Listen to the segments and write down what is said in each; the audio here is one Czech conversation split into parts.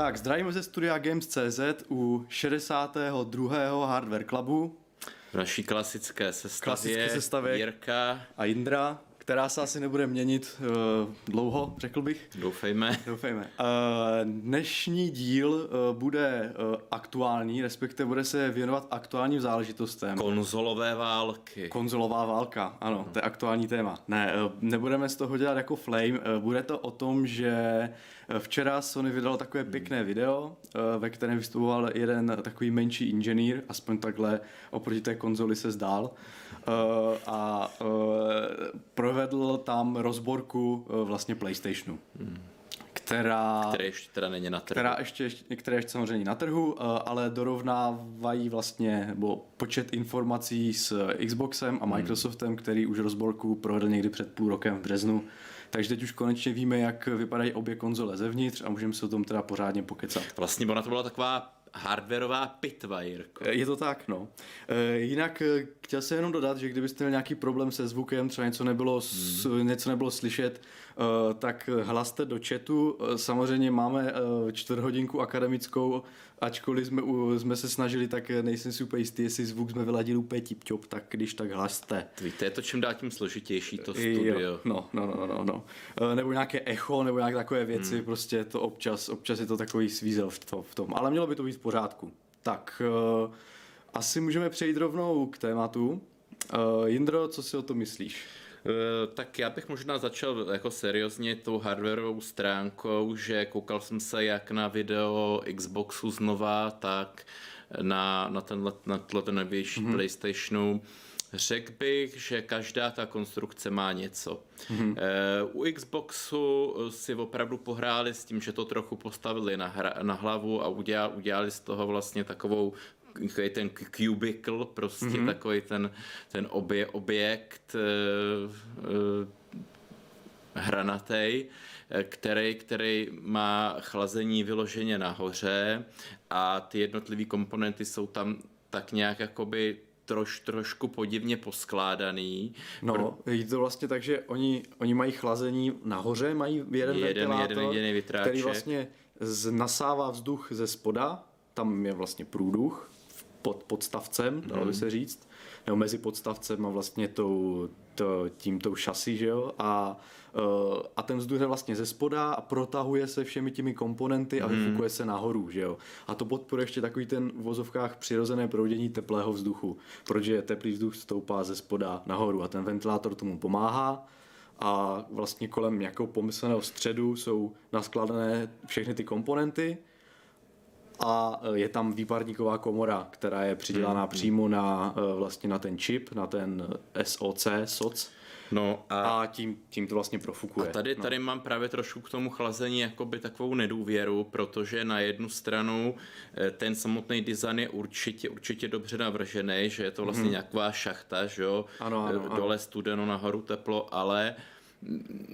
Tak, zdravíme ze studia Games.cz u 62. Hardware Clubu. V naší klasické sestavě, Klasické sestavě. Jirka, A Indra, která se asi nebude měnit uh, dlouho, řekl bych. doufejme. Doufejme. Uh, dnešní díl uh, bude uh, aktuální, respektive bude se věnovat aktuálním záležitostem. Konzolové války. Konzolová válka, ano, to je aktuální téma. Ne, eh, nebudeme z toho dělat jako flame, eh, bude to o tom, že včera Sony vydalo takové pěkné video, eh, ve kterém vystupoval jeden takový menší inženýr, aspoň takhle oproti té konzoli se zdál, a eh, provedl tam rozborku eh, vlastně PlayStationu. Která, Které ještě teda není na trhu. která ještě, které ještě samozřejmě není na trhu, eh, ale dorovnávají vlastně nebo počet informací s Xboxem a Microsoftem, který už rozborku provedl někdy před půl rokem v březnu. Takže teď už konečně víme, jak vypadají obě konzole zevnitř a můžeme se o tom teda pořádně pokecat. Vlastně ona to byla taková hardwareová pitva, Jirko. Je to tak, no. E, jinak e, chtěl jsem jenom dodat, že kdybyste měl nějaký problém se zvukem, třeba něco nebylo, s, něco nebylo slyšet, tak hlaste do chatu. E, samozřejmě máme e, čtvrthodinku akademickou, ačkoliv jsme, jsme se snažili, tak nejsem si úplně jistý, jestli zvuk jsme vyladili úplně tip tak když tak hlaste. Víte, je to čím dál tím složitější, to studio. Jo, no, no, no, no, no. E, Nebo nějaké echo, nebo nějaké takové věci, hmm. prostě to občas, občas je to takový svízel v, to, v tom. Ale mělo by to být v pořádku. Tak, asi můžeme přejít rovnou k tématu. Uh, Jindro, co si o to myslíš? Eh, Tak já bych možná začal jako seriózně tou hardwareovou stránkou, že koukal jsem se jak na video Xboxu znova, tak na, na, tenhle, na tenhle ten novější mm-hmm. PlayStationu. Řekl bych, že každá ta konstrukce má něco. Mm-hmm. U Xboxu si opravdu pohráli s tím, že to trochu postavili na, hra, na hlavu a udělali, udělali z toho vlastně takovou ten cubicle, prostě mm-hmm. takový ten, ten obje, objekt uh, uh, hranatej, který, který má chlazení vyloženě nahoře a ty jednotlivé komponenty jsou tam tak nějak jakoby troš, trošku podivně poskládaný. No, je to vlastně tak, že oni, oni mají chlazení nahoře, mají jeden, Jeden- ventilátor, jeden jediný vytráček. který vlastně z, nasává vzduch ze spoda, tam je vlastně průduch pod podstavcem, dalo Mhm. by se říct, nebo mezi podstavcem a vlastně tou, to, tím tou šasí, že jo, a, uh, a ten vzduch je vlastně ze spoda a protahuje se všemi těmi komponenty a Mhm. vyfukuje se nahoru, že jo. A to podporuje ještě takový ten v vozovkách přirozené proudění teplého vzduchu, protože teplý vzduch stoupá ze spoda nahoru a ten ventilátor tomu pomáhá a vlastně kolem nějakého pomyslného středu jsou naskládané všechny ty komponenty a e, je tam výparníková komora, která je přidělaná přímo na, e, vlastně na ten čip, na ten SOC, SOC No a, a tím, tím to vlastně profukuje. A tady, tady mám právě trošku k tomu chlazení jakoby takovou nedůvěru, protože na jednu stranu eh, ten samotný design je určitě, určitě dobře navržený, že je to vlastně mm. nějaká šachta, že jo, Ano, ano, Eh, ano. dole studeno, nahoru teplo, ale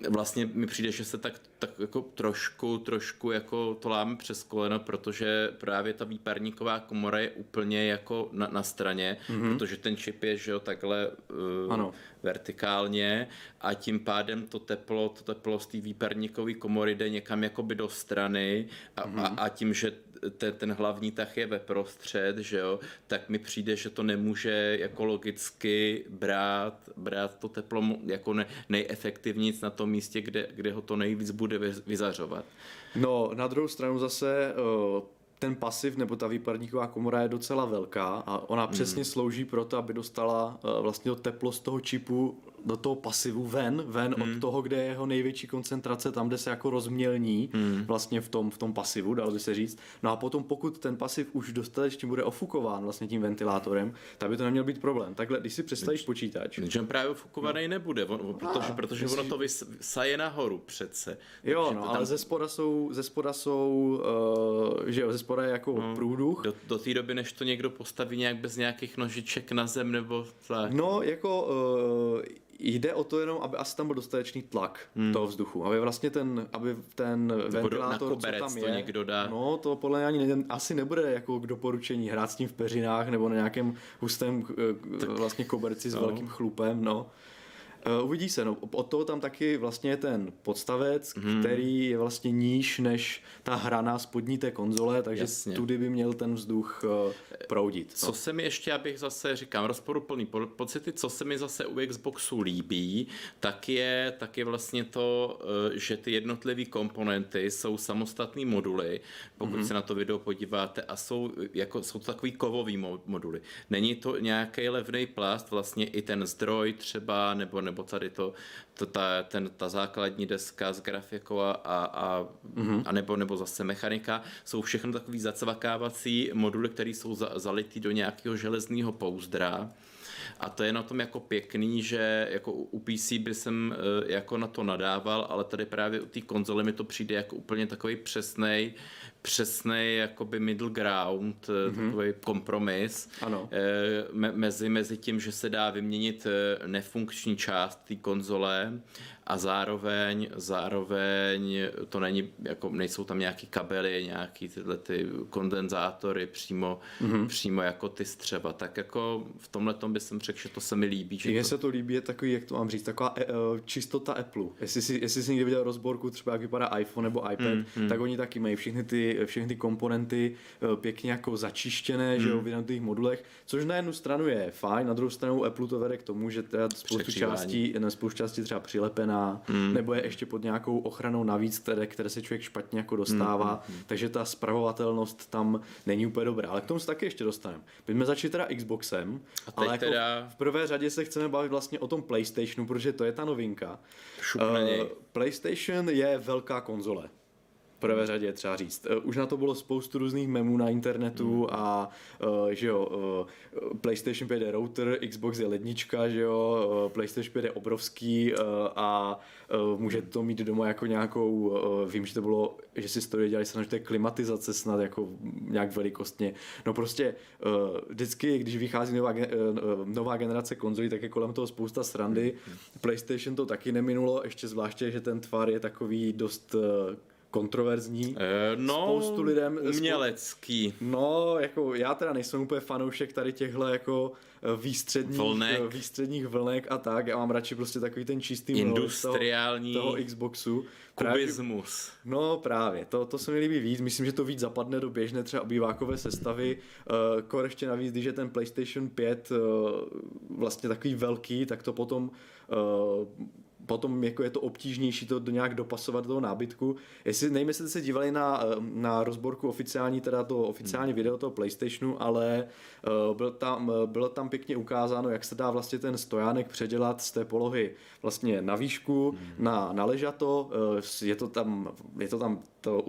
vlastně mi přijde, že se tak, tak jako trošku, trošku jako to láme přes koleno, protože právě ta výparníková komora je úplně jako na, na straně, mm-hmm. protože ten čip je, že jo, takhle uh, Ano. vertikálně a tím pádem to teplo, to teplo z té výparníkové komory jde někam jakoby do strany a, mm-hmm. a, a tím, že ten, ten hlavní tah je ve prostřed, že jo, tak mi přijde, že to nemůže jako logicky brát, brát to teplo jako ne, nejefektivnějc na tom místě, kde, kde ho to nejvíc bude vy- vyzařovat. No, na druhou stranu zase eh, ten pasiv nebo ta výparníková komora je docela velká a ona přesně slouží pro to, aby dostala eh, vlastně to teplo z toho čipu do toho pasivu ven, ven od toho, kde je jeho největší koncentrace, tam, kde se jako rozmělní vlastně v tom, v tom pasivu, dalo by se říct. No a potom, pokud ten pasiv už dostatečně bude ofukován vlastně tím ventilátorem, tak by to neměl být problém. Takhle, když si představíš počítač, Že on právě fukovaný nebude, on, on, protože, protože ono to vys, saje nahoru přece. Jo, Takže no, to ale ze spoda jsou, ze spoda jsou, uh, že jo, ze spoda je jako no, průduch. Do, do té doby, než to někdo postaví nějak bez nějakých nožiček na zem nebo tak. No, jako uh, jde o to jenom, aby asi tam byl dostatečný tlak hmm. toho vzduchu, aby vlastně ten, aby ten ventilátor, co koberec tam to je, někdo dá. no to podle mě ani ne, asi nebude jako k doporučení hrát s tím v peřinách nebo na nějakém hustém uh, vlastně koberci s No. velkým chlupem, no. Uh, uvidí se, no od toho tam taky vlastně je ten podstavec, hmm. který je vlastně níž než ta hraná spodní té konzole, takže Jasně. tudy by měl ten vzduch uh, proudit. Co no. se mi ještě, abych zase říkám, rozporuplný po, pocity, co se mi zase u Xboxu líbí, tak je, tak je vlastně to, uh, že ty jednotlivé komponenty jsou samostatné moduly, pokud hmm. se na to video podíváte, a jsou, jako, jsou to takový kovový moduly. Není to nějaký levný plast, vlastně i ten zdroj třeba, nebo, nebo tady to, to ta, ten, ta základní deska s grafikou a, a, a, mm-hmm. a nebo, nebo zase mechanika, jsou všechno takový zacvakávací moduly, které jsou za, zalitý do nějakého železného pouzdra. A to je na tom jako pěkný, že jako u PC by jsem e, jako na to nadával, ale tady právě u té konzole mi to přijde jako úplně takový přesný přesný jakoby middle ground, mm-hmm. takový kompromis ano. Eh, me, mezi, mezi tím, že se dá vyměnit eh, nefunkční část té konzole a zároveň, zároveň to není, jako nejsou tam nějaký kabely, nějaký tyhle ty kondenzátory přímo, mm-hmm. přímo jako ty střeva, tak jako v tomhle tom by jsem řekl, že to se mi líbí. Mně to... se to líbí, je takový, jak to mám říct, taková uh, čistota Apple. Jestli si, jestli jsi někdy viděl rozborku třeba jak vypadá iPhone nebo iPad, mm-hmm. tak oni taky mají všechny ty, všechny ty komponenty uh, pěkně jako začištěné, mm. že jo, v jednotlivých modulech, což na jednu stranu je fajn, na druhou stranu Apple to vede k tomu, že teda spoustu částí, ne, spoustu částí třeba přilepená zraněná, hmm. nebo je ještě pod nějakou ochranou navíc, které, které se člověk špatně jako dostává, hmm. takže ta spravovatelnost tam není úplně dobrá. Ale k tomu se taky ještě dostaneme. Pojďme začít teda Xboxem, ale jako teda... v prvé řadě se chceme bavit vlastně o tom PlayStationu, protože to je ta novinka. Uh, PlayStation je velká konzole prvé řadě třeba říct. Eh, už na to bylo spoustu různých memů na internetu mm. a uh, že jo, uh, PlayStation 5 je router, Xbox je lednička, že jo, PlayStation 5 je obrovský a může to mít doma jako nějakou, vím, že to bylo, že si studie dělali se že to je klimatizace snad jako nějak velikostně. No prostě vždycky, když vychází nová, nová generace konzolí, tak je kolem toho spousta srandy. Mm. PlayStation to taky neminulo, ještě zvláště, že ten tvar je takový dost kontroverzní. E, no, Spoustu lidem... Umělecký. No, jako já teda nejsem úplně fanoušek tady těchhle jako eh, výstředních vlnek. Eh, výstředních vlnek a tak. Já mám radši prostě takový ten čistý Industriální toho, toho Xboxu. Kubismus. Právě, no právě, to, to se mi líbí víc. Myslím, že to víc zapadne do běžné třeba obývákové sestavy. Uh, kor ještě navíc, když je ten PlayStation 5 uh, vlastně takový velký, tak to potom uh, potom jako je to obtížnější to do nějak dopasovat do toho nábytku. Jestli, nevím, jestli se dívali na, eh, na rozborku oficiální, teda to oficiální hmm. video toho PlayStationu, ale uh, byl tam, uh, bylo tam pěkně ukázáno, jak se dá vlastně ten stojánek předělat z té polohy vlastně na výšku, hmm. na, na ležato, je to tam, je to tam to,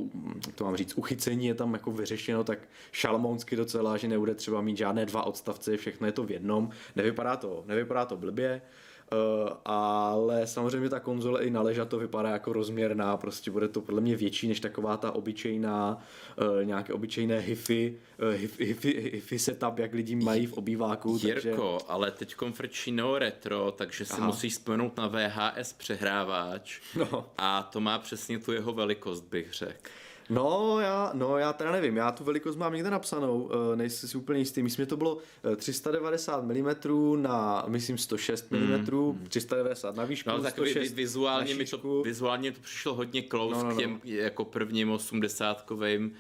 to mám říct, uchycení je tam jako vyřešeno tak šalmounsky docela, že nebude třeba mít žádné dva odstavce, všechno je to v jednom. Nevypadá to, nevypadá to blbě. Uh, ale samozřejmě ta konzole i na to vypadá jako rozměrná, prostě bude to podle mě větší než taková ta obyčejná, uh, nějaké obyčejné hifi, uh, hifi, hifi, hifi setup, jak lidi mají v obýváku. Jirko, takže... ale teď frčí no retro, takže si Aha. musíš vzpomenout na VHS přehrávač no. a to má přesně tu jeho velikost, bych řekl. No já, no já teda nevím, já tu velikost mám někde napsanou, uh, nejsem si úplně jistý, myslím, že to bylo 390 eh, mm na, myslím, 106 mm, mm. 390 na výšku, no, tak 106 vizuálně mi to, vizuálně to přišlo hodně close no, no, no. k těm jako prvním 80 kovým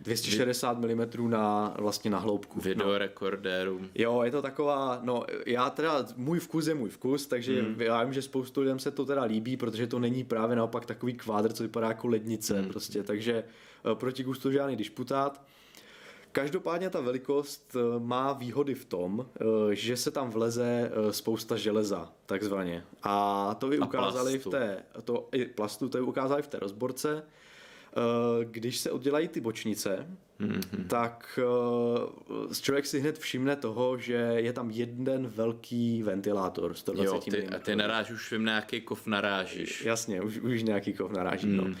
260 mm na vlastně na hloubku. Videorekordéru. No. Jo, je to taková, no já teda, můj vkus je můj vkus, takže mm. já vím, že spoustu lidem se to teda líbí, protože to není právě naopak takový kvádr, co vypadá jako lednice mm. prostě, takže eh, proti gustu žádný disputát. Každopádně ta velikost eh, má výhody v tom, eh, že se tam vleze spousta železa, takzvaně. A to i ukázali v té, to i plastu, to i ukázali v té rozborce. Eh, když se oddělají ty bočnice, mm-hmm. tak uh, člověk si hned všimne toho, že je tam jeden velký ventilátor 120 jo, ty, mm. A ty naráž už vím, nějaký kov narážíš. Jasně, už, už nějaký kov naráží. Mm. No. Uh,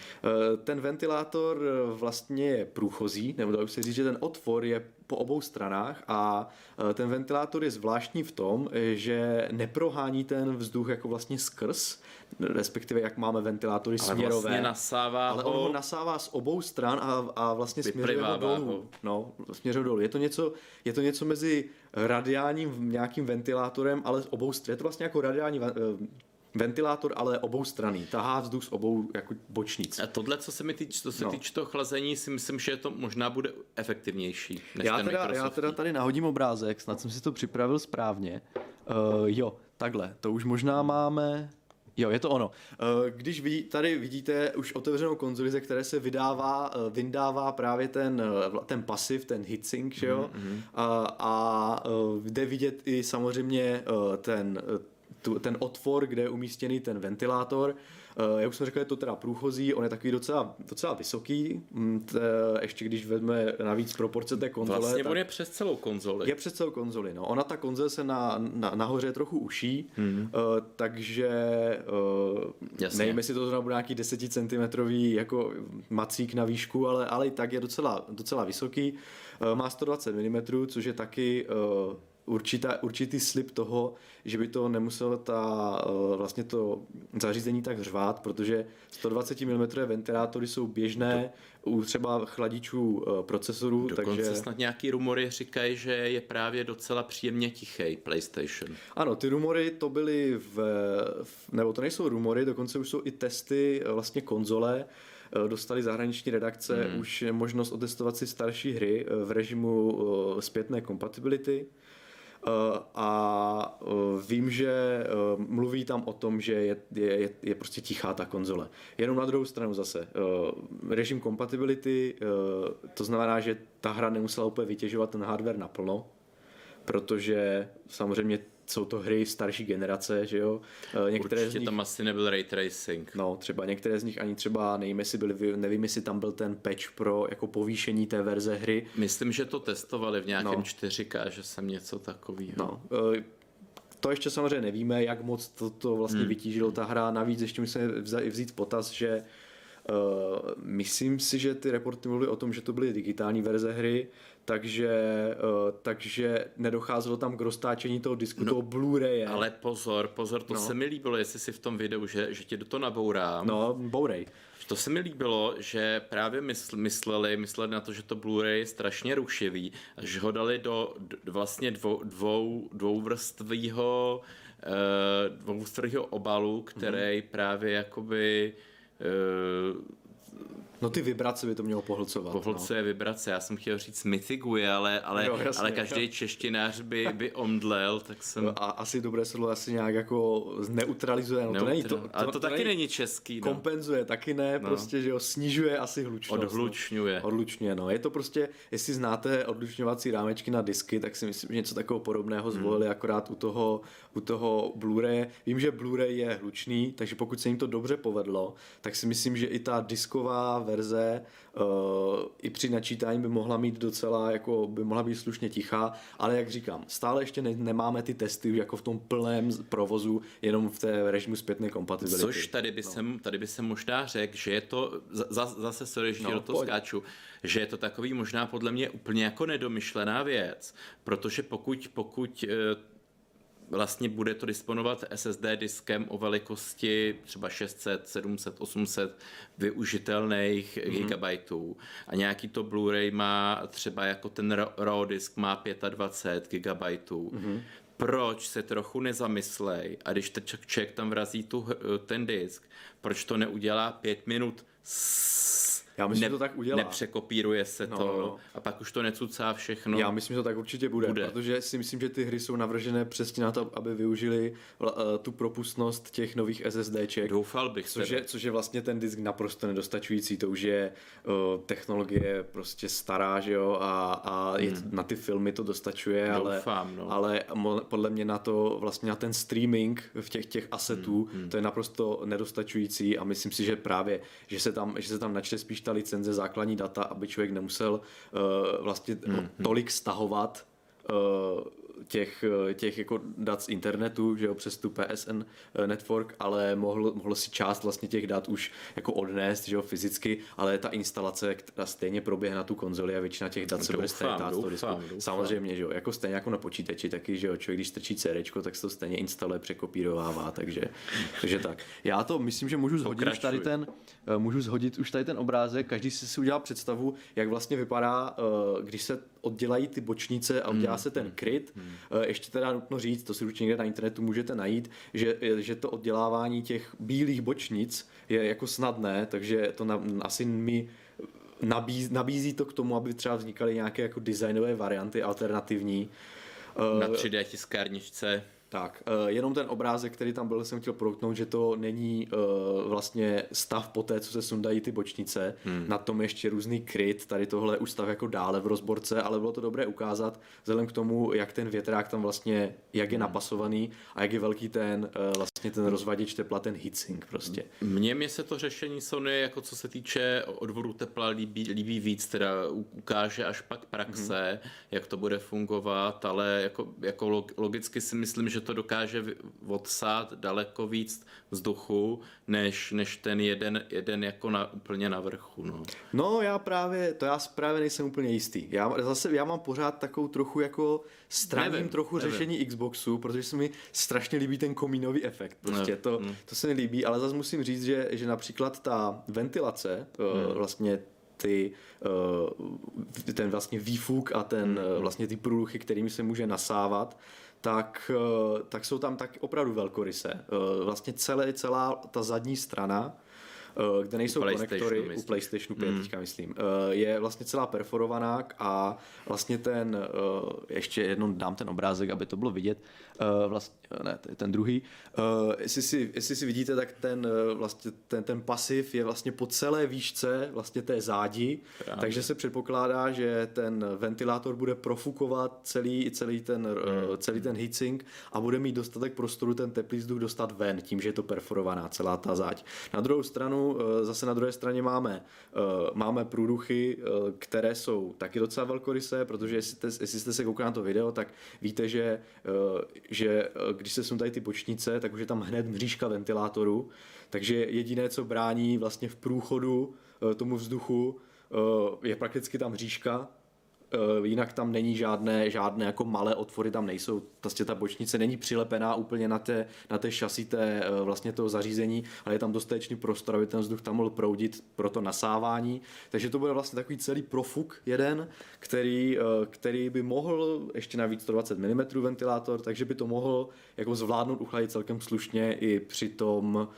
ten ventilátor vlastně je průchozí, nebo dá se říct, že ten otvor je po obou stranách a ten ventilátor je zvláštní v tom, že neprohání ten vzduch jako vlastně skrz, respektive jak máme ventilátory ale směrové. Vlastně nasává ale on ho nasává z obou stran a, a vlastně směřuje ho dolů. No, směřuje dolů. Je to něco, je to něco mezi radiálním nějakým ventilátorem, ale z obou stran. Je to vlastně jako radiální ventilátor, ale obou straný. Tahá vzduch z obou jako bočnic. A tohle, co se mi týč, co se no. týče toho chlazení, si myslím, že to možná bude efektivnější. Než já, ten teda, já teda tady nahodím obrázek, snad jsem si to připravil správně. Uh, jo, takhle, to už možná máme... Jo, je to ono. Eh, když vidí, tady vidíte už otevřenou konzoli, ze které se vydává, eh, vyndává právě ten, ten pasiv, ten heatsink, že jo? Mm-hmm. A, a jde vidět i samozřejmě ten, ten otvor, kde je umístěný ten ventilátor. Eh, jak už jsem řekl, je to teda průchozí, on je takový docela, docela vysoký, mm, t, ještě když vezme navíc proporce té konzole. Vlastně on je přes celou konzoli. Je přes celou konzoli, no. Ona ta konzole se na, na, nahoře je trochu uší, hmm. uh, takže uh, nevím, jestli to zrovna bude nějaký 10 cm jako macík na výšku, ale, ale i tak je docela, docela vysoký. Uh, má 120 mm, což je taky uh, určitá, určitý slib toho, že by to nemuselo ta, eh, vlastně to zařízení tak řvát, protože 120 mm ventilátory jsou běžné u třeba chladičů eh, procesorů. Dokonce takže... snad nějaký rumory říkají, že je právě docela příjemně tichý PlayStation. Ano, ty rumory to byly v, nebo to nejsou rumory, dokonce už jsou i testy eh, vlastně konzole, dostali zahraniční redakce mm. už možnost otestovat si starší hry v režimu zpětné kompatibility. Eh, a eh, vím, že eh, mluví tam o tom, že je, je, je prostě tichá ta konzole. Jenom na druhou stranu zase, režim compatibility, to znamená, že ta hra nemusela úplně vytěžovat ten hardware naplno, protože samozřejmě jsou to hry starší generace, že jo. Eh, některé Určitě z nich, tam asi nebyl ray tracing. No, třeba některé z nich ani třeba nevím, jestli, byly, nevím, jestli tam byl ten patch pro jako povýšení té verze hry. Myslím, že to testovali v nějakém no. 4K, že jsem něco takového. No, eh, to ještě samozřejmě nevíme, jak moc to, to vlastně hmm. vytížilo ta hra. Navíc ještě musíme vzít potaz, že Uh, myslím si, že ty reporty mluvily o tom, že to byly digitální verze hry, takže, uh, takže nedocházelo tam k roztáčení toho disku, no, toho Blu-raye. Ale pozor, pozor, to no. se mi líbilo, jestli si v tom videu, že, že tě do toho nabourám. No, bourej. To se mi líbilo, že právě mysl, mysleli, mysleli na to, že to Blu-ray je strašně rušivý, že ho dali do, do vlastně dvou, dvou, dvouvrstvýho uh, dvouvrstvýho obalu, který mm-hmm. právě jakoby uh, No ty vibrace by to mělo pohlcovat. Pohlcuje no. vibrace, já jsem chtěl říct mitiguje, ale, ale, jo, jasně, ale každý jo. češtinář by, by omdlel, tak jsem... No, a asi dobré slovo asi nějak jako neutralizuje, no to není to, to, Ale to, to taky není český, no. Kompenzuje, taky ne, no. prostě, že jo, snižuje asi hlučnost. Odhlučňuje. No. Odhlučňuje, no. Je to prostě, jestli znáte odlučňovací rámečky na disky, tak si myslím, že něco takového podobného hmm. zvolili hmm. akorát u toho, u toho Blu-ray. Vím, že Blu-ray je hlučný, takže pokud se jim to dobře povedlo, tak si myslím, že i ta disková verze uh, i při načítání by mohla mít docela, jako by mohla být slušně tichá, ale jak říkám, stále ještě ne, nemáme ty testy jako v tom plném provozu, jenom v té režimu zpětné kompatibility. Což tady by, no. jsem, tady by se možná řekl, že je to, za, zase sorry, že no, do toho skáču, že je to takový možná podle mě úplně jako nedomyšlená věc, protože pokud, pokud eh, vlastně bude to disponovat SSD diskem o velikosti třeba 600, 700, 800 využitelných mm-hmm. gigabajtů a nějaký to Blu-ray má třeba jako ten RAW disk má 25 gigabajtů. Mm-hmm. Proč se trochu nezamyslej a když ten člověk tam vrazí tu, ten disk, proč to neudělá pět minut já myslím, ne, že to tak udělá. Nepřekopíruje se no, to no. a pak už to necucá všechno. Já myslím, že to tak určitě bude, bude, protože si myslím, že ty hry jsou navržené přesně na to, aby využili uh, tu propustnost těch nových SSDček. Doufal bych což je, což je vlastně ten disk naprosto nedostačující. To už je uh, technologie prostě stará, že jo, a, a hmm. je na ty filmy to dostačuje, Doufám, ale, no. ale podle mě na to vlastně na ten streaming v těch těch asetů, hmm. Hmm. to je naprosto nedostačující a myslím si, že právě, že se tam, že se tam načte spíš ta ta licenze, základní data, aby člověk nemusel uh, vlastně mm-hmm. tolik stahovat uh, těch, eh, těch jako dat z internetu, že jo, přes tu PSN eh, network, ale mohl, mohl si část vlastně těch dat už jako odnést, že jo, fyzicky, ale ta instalace, která stejně proběhne na tu konzoli a většina těch dat se bude stejně dát doufám, doufám. Samozřejmě, že jo, jako stejně jako na počítači, taky, že jo, člověk, když strčí CD, tak se to stejně instaluje, překopírovává, takže, takže tak. Já to myslím, že můžu zhodit už tady ten, eh, můžu zhodit už tady ten obrázek, každý si si udělal představu, jak vlastně vypadá, když se oddělají ty bočnice a udělá se ten kryt. Eh, Ještě teda nutno říct, to si určitě někde na internetu můžete najít, že, že to oddělávání těch bílých bočnic je jako snadné, takže to na, asi mi nabízí, nabízí to k tomu, aby třeba vznikaly nějaké jako designové varianty alternativní. Na 3D tiskárničce. Tak, uh, jenom ten obrázek, který tam byl, jsem chtěl proutnout, že to není uh, vlastně stav po té, co se sundají ty bočnice. Hmm. Na tom ještě různý kryt, tady tohle je ústav jako dále v rozborce, ale bylo to dobré ukázat, vzhledem k tomu, jak ten větrák tam vlastně, jak je hmm. napasovaný a jak je velký ten uh, vlastně ten rozvaděč tepla, ten heatsink prostě. Mně, mě se to řešení Sony, jako co se týče odvodu tepla, líbí, líbí víc, teda ukáže až pak praxe, hmm. jak to bude fungovat, ale jako, jako logicky si myslím, že to dokáže odsát daleko víc vzduchu, než, než ten jeden, jeden jako na, úplně na vrchu. No. no já právě, to já právě nejsem úplně jistý. Já zase, já mám pořád takovou trochu jako straním nevím, trochu nevím. řešení Xboxu, protože se mi strašně líbí ten komínový efekt. Prostě to, hmm. to se mi líbí, ale zase musím říct, že, že například ta ventilace, hmm. vlastně ty, ten vlastně výfuk a ten hmm. vlastně ty průduchy, kterými se může nasávat, tak, eh, tak jsou tam tak opravdu velkoryse. Eh, vlastně celé, celá ta zadní strana Eh, kde nejsou konektory myslíš. u PlayStationu 5, hmm. teďka myslím, eh, je vlastně celá perforovaná a vlastně ten, eh, ještě jednou dám ten obrázek, aby to bylo vidět, vlastně, ne, ten druhý, jestli si, jestli si vidíte, tak ten, vlastně, ten, ten pasiv je vlastně po celé výšce vlastně té zádi, Právě. takže se předpokládá, že ten ventilátor bude profukovat celý, celý ten, hmm. celý ten heatsink a bude mít dostatek prostoru ten teplý vzduch dostat ven, tím, že je to perforovaná celá ta záď. Na druhou stranu Eh, zase na druhé straně máme, eh, máme průduchy, eh, které jsou taky docela velkorysé, protože jestli jste, jestli jste se koukali na to video, tak víte, že, že když se sundají ty bočnice, tak už je tam hned mřížka ventilátoru, takže jediné, co brání vlastně v průchodu tomu vzduchu, je prakticky tam mřížka, Eh, jinak tam není žádné, žádné jako malé otvory, tam nejsou, vlastně ta bočnice není přilepená úplně na té, na té šasi té, eh, vlastně toho zařízení, ale je tam dostatečný prostor, aby ten vzduch tam mohl proudit pro to nasávání, takže to bude vlastně takový celý profuk jeden, který, eh, který by mohl ještě navíc 120 mm ventilátor, takže by to mohl jako zvládnout uchladit celkem slušně i při tom,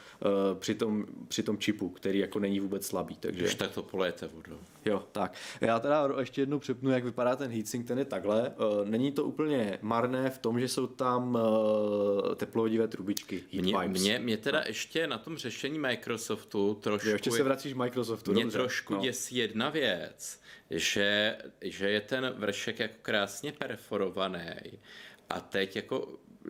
při tom, při tom čipu, který jako není vůbec slabý. Takže... Když tak to polejete vodou. Jo, tak. Já teda ještě jednou přepnu, jak vypadá ten heatsink, ten je takhle. Eh, není to úplně marné v tom, že jsou tam eh, teplodivé trubičky. Mě, mě, mě teda no. ještě na tom řešení Microsoftu trošku... Jo, ještě se vracíš Microsoftu, Mě dobře. trošku no. děsí jedna věc, že, že je ten vršek jako krásně perforovaný a teď jako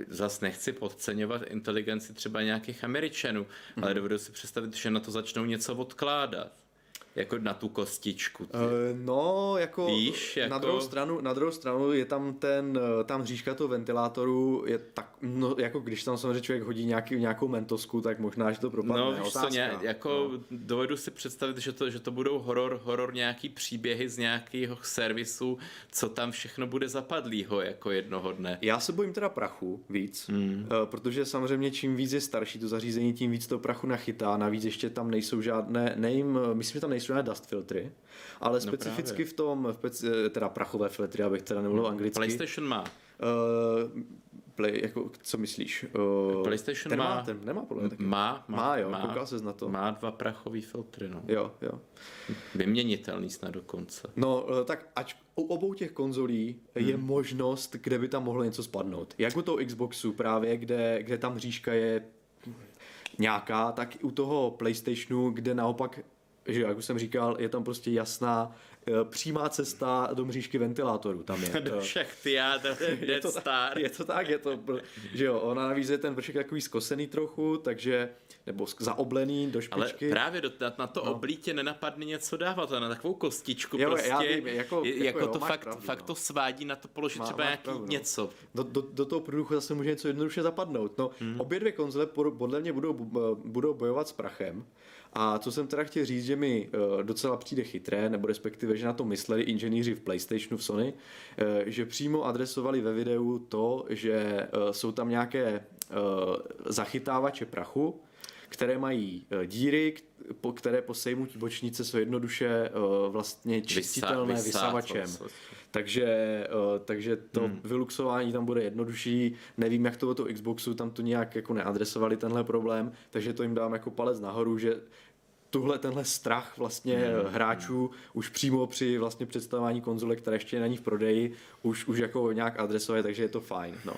zas nechci podceňovat inteligenci třeba nějakých Američanů, mm. ale mhm. dovedu si představit, že na to začnou něco odkládat. Jako na tu kostičku. Ty. Uh, no, jako, Víš, jako... Na, druhou stranu, na druhou stranu je tam ten, eh, tam říška toho ventilátoru je tak, no, jako když tam samozřejmě člověk hodí nějaký, nějakou mentosku, tak možná, že to propadne. No, víš co, ně, jako no. dovedu si představit, že to, že to budou horor, horor nějaký příběhy z nějakého servisu, co tam všechno bude zapadlýho jako jednoho dne. Já se bojím teda prachu víc, mm. protože samozřejmě čím víc je starší to zařízení, tím víc to prachu nachytá, navíc ještě tam nejsou žádné, nejím, myslím, že tam nejsou nejsou žádné dust filtry, ale no specificky v tom, v, teda prachové filtry, abych teda nemluvil hmm. anglicky. PlayStation má. Uh, Play, jako, co myslíš? Uh, PlayStation ten má, ten nemá podle taky. Má, má, má jo, má, koukal ses na to. Má dva prachové filtry, no. Jo, jo. Vyměnitelný snad dokonce. No, tak ať u obou těch konzolí hmm. je možnost, kde by tam mohlo něco spadnout. Jak u toho Xboxu právě, kde, kde tam říška je nějaká, tak i u toho PlayStationu, kde naopak že jak už jsem říkal, je tam prostě jasná eh, přímá cesta do mřížky ventilátoru. Tam je. do všech je to Star. Je to tak, je to, že jo, ona navíc je ten vršek takový skosený trochu, takže, nebo zaoblený do špičky. Ale právě do, na, na to no. oblítě nenapadne něco dávat, na takovou kostičku jo, prostě. Já vím, jako, jako, jako jo, to fakt, pravdu, fakt no. to svádí na to položit Má, třeba nějaký pravdu, no. něco. Do, do, do toho průduchu zase může něco jednoduše zapadnout. No, hmm. obě dvě konzole podle mě budou, budou bojovat s prachem. A co jsem teda chtěl říct, že mi eh, docela přijde chytré, nebo respektive, že na to mysleli inženýři v PlayStationu v Sony, eh, že přímo adresovali ve videu to, že eh, jsou tam nějaké zachytávače prachu, které mají díry, které po sejmutí bočnice jsou jednoduše vlastně čistitelné vysavačem. Takže, uh, takže to hmm. vyluxování tam bude jednodušší. Nevím, jak to o to Xboxu, tam to nějak jako neadresovali tenhle problém, takže to jim dám jako palec nahoru, že tuhle, tenhle strach vlastně hmm. hráčů už přímo při vlastně představování konzole, která ještě není v prodeji, už, už jako nějak adresuje, takže je to fajn. No.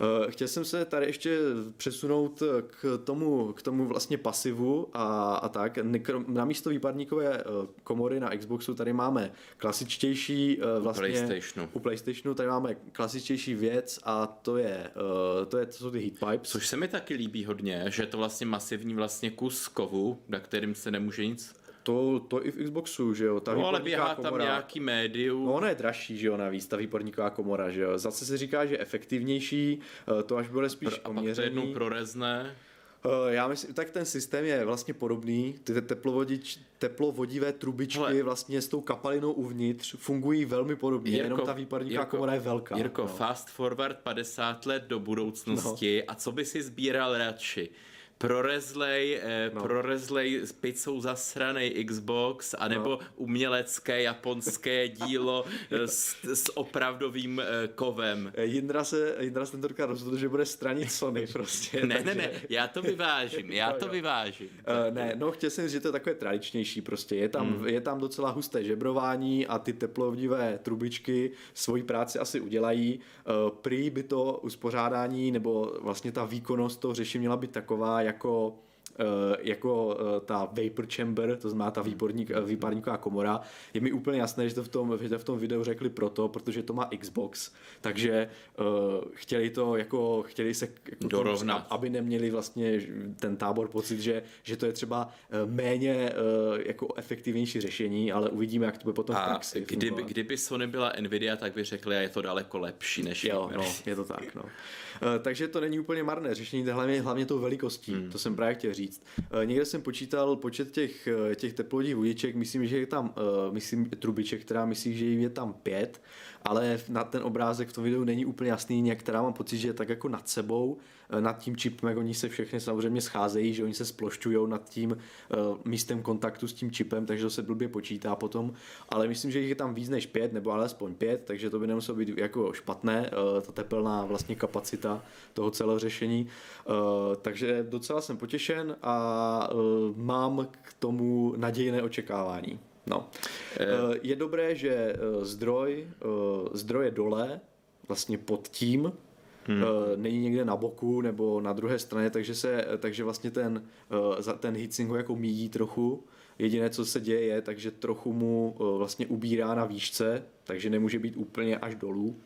Eh, chtěl jsem se tady ještě přesunout k tomu, k tomu vlastně pasivu a, a tak. Na místo výpadníkové eh, komory na Xboxu tady máme klasičtější eh, vlastně... U PlayStationu. U PlayStationu tady máme klasičtější věc a to je, to je to jsou ty heat pipes. Což se mi taky líbí hodně, že je to vlastně masivní vlastně kus kovu, na kterým se nemůže nic to, to i v Xboxu, že jo. Ta no ale běhá komora, tam nějaký médium. No ona je dražší, že jo, navíc, ta výporníková komora, že jo. Zase se říká, že efektivnější, eh, to až bude spíš Pro, A pak to jednou prorezne. Uh, já myslím, tak ten systém je vlastně podobný. Ty teplovodič, teplovodivé trubičky Hele, vlastně s tou kapalinou uvnitř fungují velmi podobně, Jirko, jenom ta výparníková komora je velká. Jirko, no. fast forward 50 let do budoucnosti no. a co by si sbíral radši? Prorezlej, eh, no. prorezlej s pizzou zasranej Xbox, anebo no. umělecké japonské dílo eh, s, s opravdovým eh, kovem. Eh, Jindra se, Jindra se tentokrát rozhodl, že bude stranit Sony prostě. ne, takže... ne, ne, já to vyvážím, já to vyvážím. Uh, ne, no chtěl jsem říct, že to je takové tradičnější prostě, je tam, hmm. je tam docela husté žebrování a ty teplovdivé trubičky svoji práci asi udělají. Uh, prý by to uspořádání nebo vlastně ta výkonnost toho řešení měla být taková, jako eh, jako eh, ta vapor chamber, to znamená ta výporník, eh, výparníková komora. Je mi úplně jasné, že to v tom, že to v tom videu řekli proto, protože to má Xbox, takže uh, chtěli to jako, chtěli se jako dorovnat, tomu, aby neměli vlastně ten tábor pocit, že, že to je třeba méně uh, jako efektivnější řešení, ale uvidíme, jak to bude potom a v praxi. Kdyby, kdyby Sony byla Nvidia, tak by řekli, a je to daleko lepší než Jo, no, je to tak, no. Uh, takže to není úplně marné řešení, hlavně, hlavně tou velikostí, hmm. to jsem právě chtěl říct. Uh, někde jsem počítal počet těch, těch teplovodních vodiček, myslím, že je tam, myslím, trubiček, která myslí, že je tam pět, ale na ten obrázek v tom videu není úplně jasný, některá mám pocit, že je tak jako nad sebou, eh, nad tím čipem, jak oni se všechny samozřejmě scházejí, že oni se splošťují nad tím uh, místem kontaktu s tím čipem, takže to se blbě počítá potom, ale myslím, že jich je tam víc než pět, nebo alespoň pět, takže to by nemuselo být jako špatné, uh, ta tepelná vlastně kapacita toho celého řešení. Takže docela jsem potěšen a mám k tomu nadějné očekávání. No. Eh. Eh, je dobré, že eh, zdroj, zdroj je dole, vlastně pod tím, Hmm. není někde na boku nebo na druhé straně, takže, se, takže vlastně ten, ten heatsink ho jako míjí trochu. Jediné, co se děje, je, takže trochu mu vlastně ubírá na výšce, takže nemůže být úplně až dolů.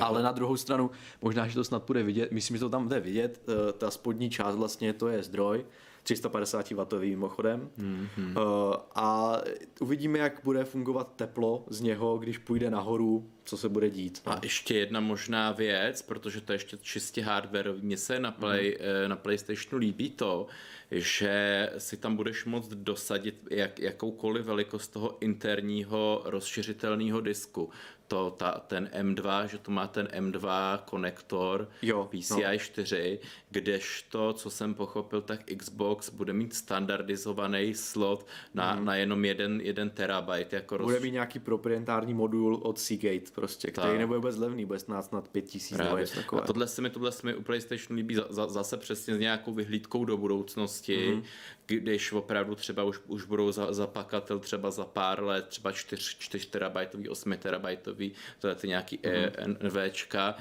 Ale na druhou stranu, možná, že to snad bude vidět, myslím, že to tam jde vidět, ta spodní část vlastně to je zdroj, 350 W mimochodem. Mm-hmm. Uh, a uvidíme, jak bude fungovat teplo z něho, když půjde nahoru, co se bude dít. No. A ještě jedna možná věc, protože to je ještě čistě hardware, mně se na, Play, mm. na PlayStationu líbí to, že si tam budeš moct dosadit jak, jakoukoliv velikost toho interního rozšiřitelného disku to, ta, ten M2, že to má ten M2 konektor jo, PCI no. 4, kdežto, co jsem pochopil, tak Xbox bude mít standardizovaný slot na, mm. na jenom jeden, jeden terabyte. Jako bude roz... mít nějaký proprietární modul od Seagate prostě, který tak. nebude vůbec levný, bude snad snad 5000 nebo A tohle se mi, tohle se mi u PlayStationu líbí za, za, zase přesně s nějakou vyhlídkou do budoucnosti, mm. Když opravdu třeba už, už budou za, zapakatel třeba za pár let, třeba 4, 4 terabajtový, 8 terabajtový, to je ty nějaký mm. NVčka,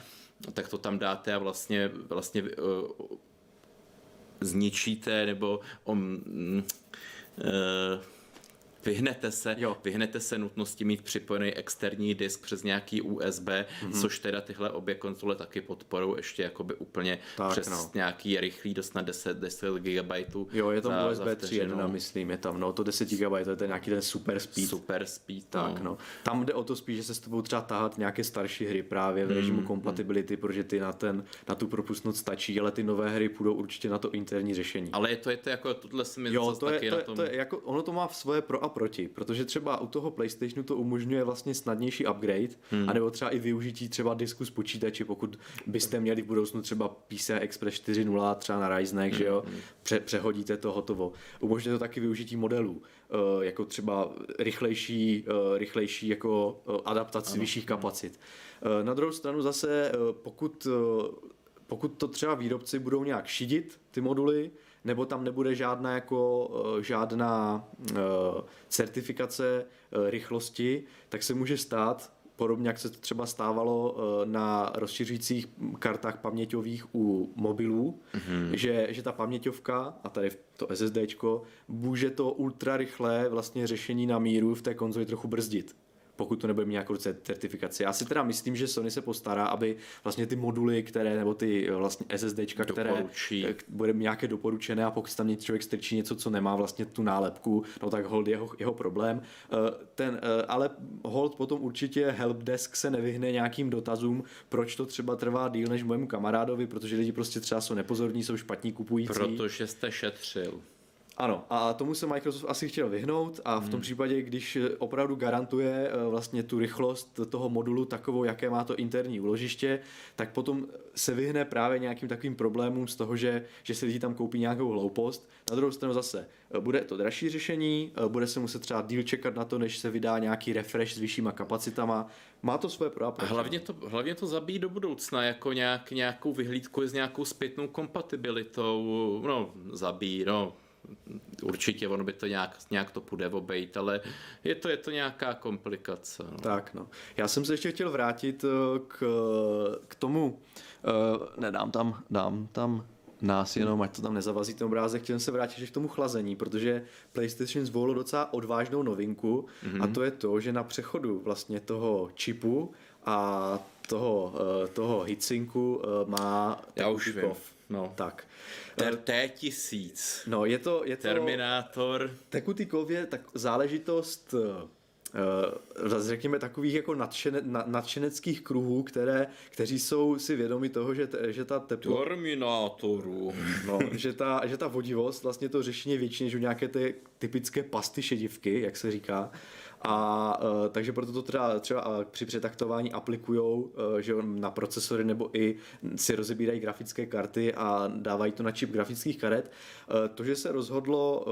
tak to tam dáte a vlastně, vlastně uh, zničíte nebo um, uh, vyhnete se, jo. vyhnete se nutnosti mít připojený externí disk přes nějaký USB, mm-hmm. což teda tyhle obě konzole taky podporují ještě jakoby úplně tak, přes no. nějaký rychlý dost na 10, 10 GB. Jo, je tam za, USB 3.1, myslím, je tam, no to 10 GB, to je ten nějaký ten super speed. Super speed, tak, no. no. Tam jde o to spíš, že se s tebou třeba tahat nějaké starší hry právě v režimu mm, compatibility, mm. protože ty na, ten, na tu propustnost stačí, ale ty nové hry půjdou určitě na to interní řešení. Ale je to, je to jako, tohle se mi jo, to je, to, je, to je jako, ono to má v svoje pro a proti, protože třeba u toho PlayStationu to umožňuje vlastně snadnější upgrade, hmm. anebo třeba i využití třeba disku z počítače, pokud byste měli v budoucnu třeba PCI Express 4.0 třeba na Ryzenech, hmm. že jo, hmm. pře- přehodíte to hotovo. Umožňuje to taky využití modelů, eh, jako třeba rychlejší, eh, rychlejší jako adaptaci ano. vyšších kapacit. Na druhou stranu zase, pokud pokud to třeba výrobci budou nějak šidit, ty moduly, nebo tam nebude žádná jako eh, žádná eh, certifikace eh, rychlosti, tak se může stát, podobně jak se to třeba stávalo na rozšiřujících kartách paměťových u mobilů, mm-hmm. že, že ta paměťovka, a tady to SSDčko, může to ultra rychlé vlastně řešení na míru v té konzoli trochu brzdit pokud to nebude mít nějakou certifikaci. Já si teda myslím, že Sony se postará, aby vlastně ty moduly, které, nebo ty eh, vlastně SSDčka, které Doporučí. Eh, bude nějaké doporučené a pokud tam člověk strčí něco, co nemá vlastně tu nálepku, no tak hold jeho, jeho problém. Eh, ten, ale hold potom určitě helpdesk se nevyhne nějakým dotazům, proč to třeba trvá díl než mému kamarádovi, protože lidi prostě třeba jsou nepozorní, jsou špatní kupující. Protože jste šetřil. Ano, a tomu se Microsoft asi chtěl vyhnout a v tom hmm. případě, když opravdu garantuje eh, vlastně tu rychlost toho modulu takovou, jaké má to interní úložiště, tak potom se vyhne právě nějakým takovým problémům z toho, že, že si lidi tam koupí nějakou hloupost. Na druhou stranu zase, eh, bude to dražší řešení, eh, bude se muset třeba díl čekat na to, než se vydá nějaký refresh s vyššíma kapacitama. Má to své pro a hlavně to, hlavně to zabíjí do budoucna, jako nějak, nějakou vyhlídku s nějakou zpětnou kompatibilitou. No, zabíjí, no, určitě ono by to nějak, nějak to půjde obejít, ale je to, je to nějaká komplikace. No. Tak no. Já jsem se ještě chtěl vrátit eh, k, k tomu, uh, nedám tam, dám tam nás jenom, ať to tam nezavazí ten obrázek, chtěl jsem se vrátit ještě k tomu chlazení, protože PlayStation zvolilo docela odvážnou novinku mm-hmm. a to je to, že na přechodu vlastně toho čipu a toho, uh, toho hitsinku má Já už vím. No. Tak. T1000. No, je to... Je to Terminátor. Tekutý kov je tak záležitost uh, řekněme takových jako nadšene, nadšeneckých kruhů, které, kteří jsou si vědomi toho, že, te, že ta teplo... Terminátoru. No, že ta, že ta vodivost vlastně to řešení většině, že nějaké ty typické pasty šedivky, jak se říká, a uh, takže proto to třeba, třeba při přetaktování aplikují, uh, že na procesory nebo i si rozebírají grafické karty a dávají to na čip grafických karet. Uh, to, že se rozhodlo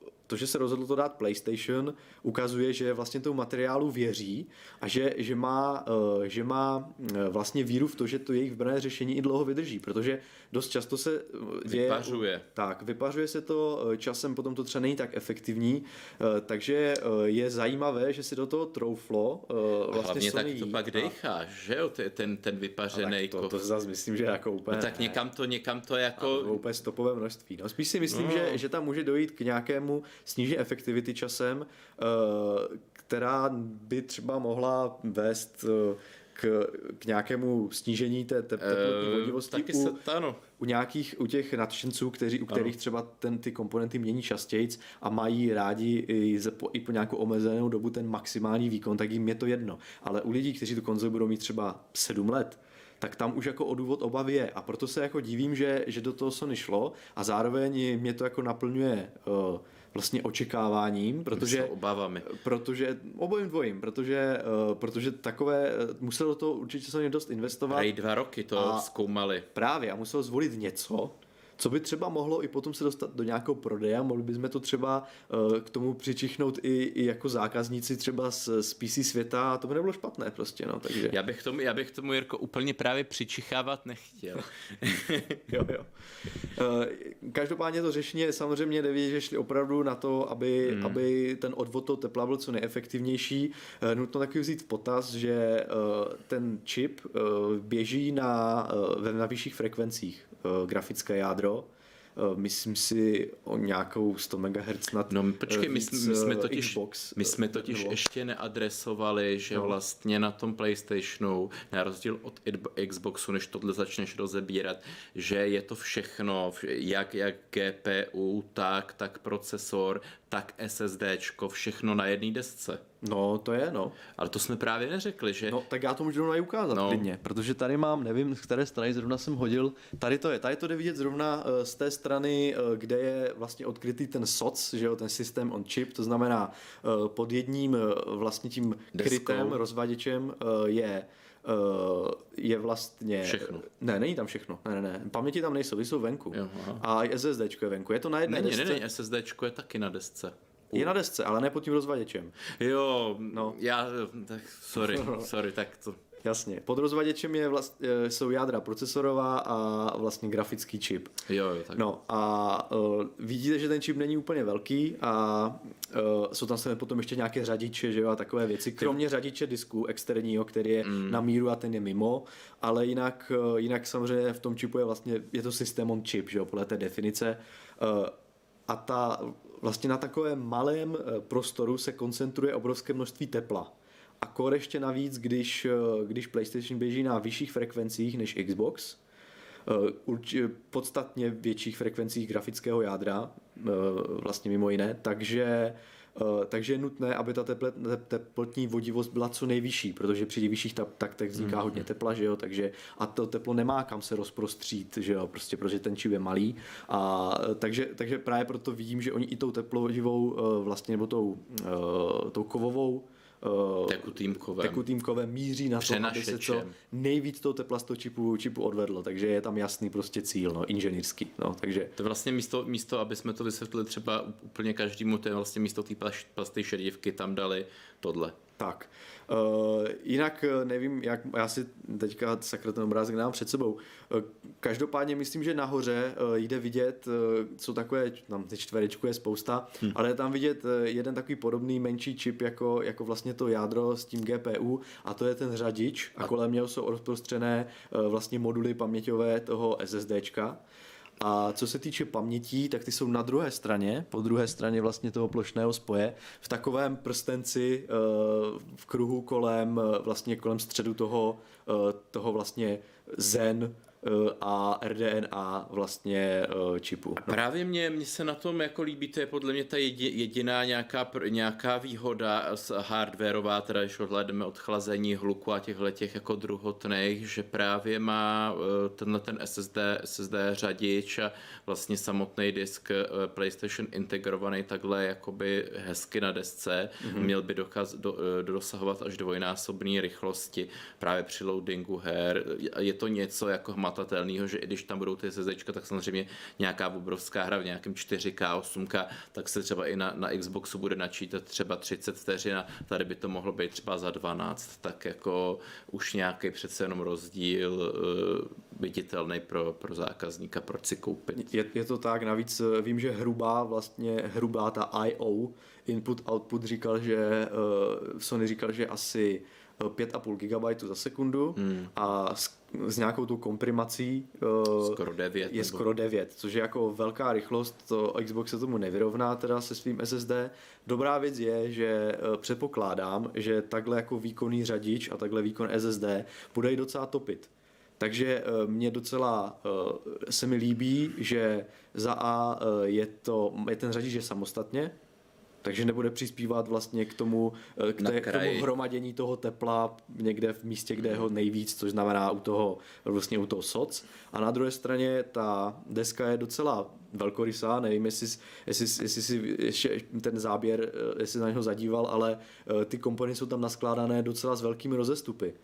uh, to, že se rozhodlo to dát PlayStation, ukazuje, že vlastně tomu materiálu věří a že, že, má, eh, že má eh, vlastně víru v to, že to jejich vybrané řešení i dlouho vydrží, protože dost často se eh, děje... Vypařuje. Tak, vypařuje se to, časem potom to třeba není tak efektivní, takže je zajímavé, že si do toho trouflo vlastně Hlavně Sony tak to pak decháš, že jo, ten, ten vypařený to, to zase myslím, že jako úplně... No tak někam to, někam to jako... A úplně stopové množství. No spíš si myslím, no. že, že tam může dojít k nějakému sníží efektivity časem, eh, která by třeba mohla vést eh, k, k nějakému snížení té teplotní uh, vodivosti taky u, se, ano. u nějakých, u těch nadšenců, kteří, u kterých ano. třeba ten, ty komponenty mění častěji a mají rádi i, po, i po nějakou omezenou dobu ten maximální výkon, tak jim je to jedno. Ale u lidí, kteří tu konzoli budou mít třeba 7 let, tak tam už jako o důvod obavy je. A proto se jako divím, že, že do toho Sony šlo a zároveň mě to jako naplňuje uh, vlastně očekáváním, protože... obavami. Protože, obojím dvojím, protože, uh, protože takové, uh, muselo to určitě se dost investovat. A dva roky to a zkoumali. Právě, a musel zvolit něco, co by třeba mohlo i potom se dostat do nějakého prodeje, mohli bychom to třeba uh, k tomu přičichnout i, i jako zákazníci třeba z, z PC světa a to by nebylo špatné prostě, no, takže. Já bych tomu, já bych tomu Jirko úplně právě přičichávat nechtěl. jo, jo. Uh, každopádně to řešení samozřejmě neví, že šli opravdu na to, aby, hmm. aby ten odvod toho tepla byl co nejefektivnější. Uh, nutno taky vzít v potaz, že ten čip běží na, na vyšších frekvencích grafické jádro, eh, myslím si o nějakou 100 MHz nad No počkej, my, my jsme totiž, Xbox, my jsme totiž nebo... ještě neadresovali, že no. vlastně na tom PlayStationu, na rozdíl od Xboxu, než tohle začneš rozebírat, že je to všechno, jak, jak GPU, tak, tak procesor, tak SSDčko, všechno na jedné desce. No, to je, no. Ale to jsme právě neřekli, že... No, tak já to můžu rovnou ukázat No. klidně, protože tady mám, nevím, z které strany zrovna jsem hodil, tady to je, tady to jde vidět zrovna eh, z té strany, eh, kde je vlastně odkrytý ten SOC, že jo, ten systém on chip, to znamená eh, pod jedním vlastně tím Deskou. krytem, rozvaděčem je je vlastně... Všechno. Ne, není tam všechno. Ne, ne, ne. Paměti tam nejsou, jsou venku. Jo, aha. a i SSDčko je venku. Je to na jedné Není, desce. není, SSDčko je taky na desce. Je na desce, ale ne pod tím rozvaděčem. Jo, No. já, tak sorry, sorry, tak to... Jasně. Pod rozvaděčem je vlast, eh, jsou jádra procesorová a vlastně grafický čip. Jo, jo, tak. No a uh, vidíte, že ten čip není úplně velký a uh, jsou tam se potom ještě nějaké řadiče že jo, a takové věci, kromě řadiče disku externího, který je mm. na míru a ten je mimo, ale jinak, uh, jinak samozřejmě v tom čipu je vlastně, je to systém on chip, že jo, podle té definice. Uh, a ta, vlastně na takovém malém eh, prostoru se koncentruje obrovské množství tepla. A kor ještě navíc, když, eh, když PlayStation běží na vyšších frekvencích než Xbox, eh, podstatně větších frekvencích grafického jádra, vlastně mimo jiné, takže, takže je nutné, aby ta teple, teplotní vodivost byla co nejvyšší, protože při vyšších ta- taktech vzniká hodně tepla, že jo, takže a to teplo nemá kam se rozprostřít, že jo, prostě protože ten čip je malý. A eh, takže, takže právě proto vidím, že oni i tou teplovodivou eh, vlastně, nebo tou, eh, tou kovovou eh, Tekutýmkovém. tekutýmkové míří na to, aby se co nejvíc toho tepla z toho čipu, čipu odvedlo, takže je tam jasný prostě cíl, no, inženýrský, no, takže To je vlastně místo, místo, aby jsme to vysvětlili třeba úplně každému, to je vlastně místo té plasty šedivky, tam dali tohle. Tak. Uh, jinak eh, nevím, jak, já si teďka sakra ten obrázek dám před sebou. Uh, každopádně myslím, že nahoře uh, jde vidět, uh, co takové, tam ty čtverečku je spousta, hmm. ale je tam vidět uh, jeden takový podobný menší čip jako, jako vlastně to jádro s tím GPU a to je ten řadič a kolem něho jsou rozprostřené uh, vlastně moduly paměťové toho SSDčka. A co se týče pamětí, tak ty jsou na druhé straně, po druhé straně vlastně toho plošného spoje, v takovém prstenci eh, v kruhu kolem, eh, vlastně kolem středu toho, eh, toho vlastně Zen a RDNA vlastně eh, čipu. No. Právě mě, mě se na tom jako líbí, to je podle mě ta jedi, jediná nějaká, nějaká výhoda s hardwareová, teda když odhledeme od chlazení, hluku a těchhle těch jako druhotných, že právě má eh, tenhle ten SSD, SSD řadič a vlastně samotný disk eh, PlayStation integrovaný takhle jakoby hezky na desce, mm-hmm. měl by dokaz, do, eh, dosahovat až dvojnásobné rychlosti právě při loadingu her. Je to něco jako hmatatelného, že i když tam budou ty SSDčka, tak samozřejmě nějaká obrovská hra v nějakém 4K, 8K, tak se třeba i na, na Xboxu bude načítat třeba 30 vteřin a tady by to mohlo být třeba za 12, tak jako už nějaký přece jenom rozdíl uh, viditelný pro, pro zákazníka, proč si koupit. Je, je to tak, navíc eh, vím, že hrubá vlastně, hrubá ta I.O. input output říkal, že uh, Sony říkal, že asi eh, 5,5 GB za sekundu hmm. a s, nějakou tou komprimací uh, Skoro 9. je skoro 9, což je jako velká rychlost, to Xbox se tomu nevyrovná teda se svým SSD. Dobrá věc je, že eh, předpokládám, že takhle jako výkonný řadič a takhle výkon SSD bude i docela topit. Takže eh, mě docela eh, se mi líbí, že za A eh, je, to, je ten řadič je samostatně, takže nebude přispívat vlastně k tomu, eh, k, té, k tomu hromadění toho tepla někde v místě, kde je ho nejvíc, což znamená u toho, vlastně u toho SOC. A na druhé straně ta deska je docela velkorysá, nevím, jestli, jestli, jestli si ještě ten záběr, eh, jestli na něho zadíval, ale eh, ty komponenty jsou tam naskládané docela s velkými rozestupy.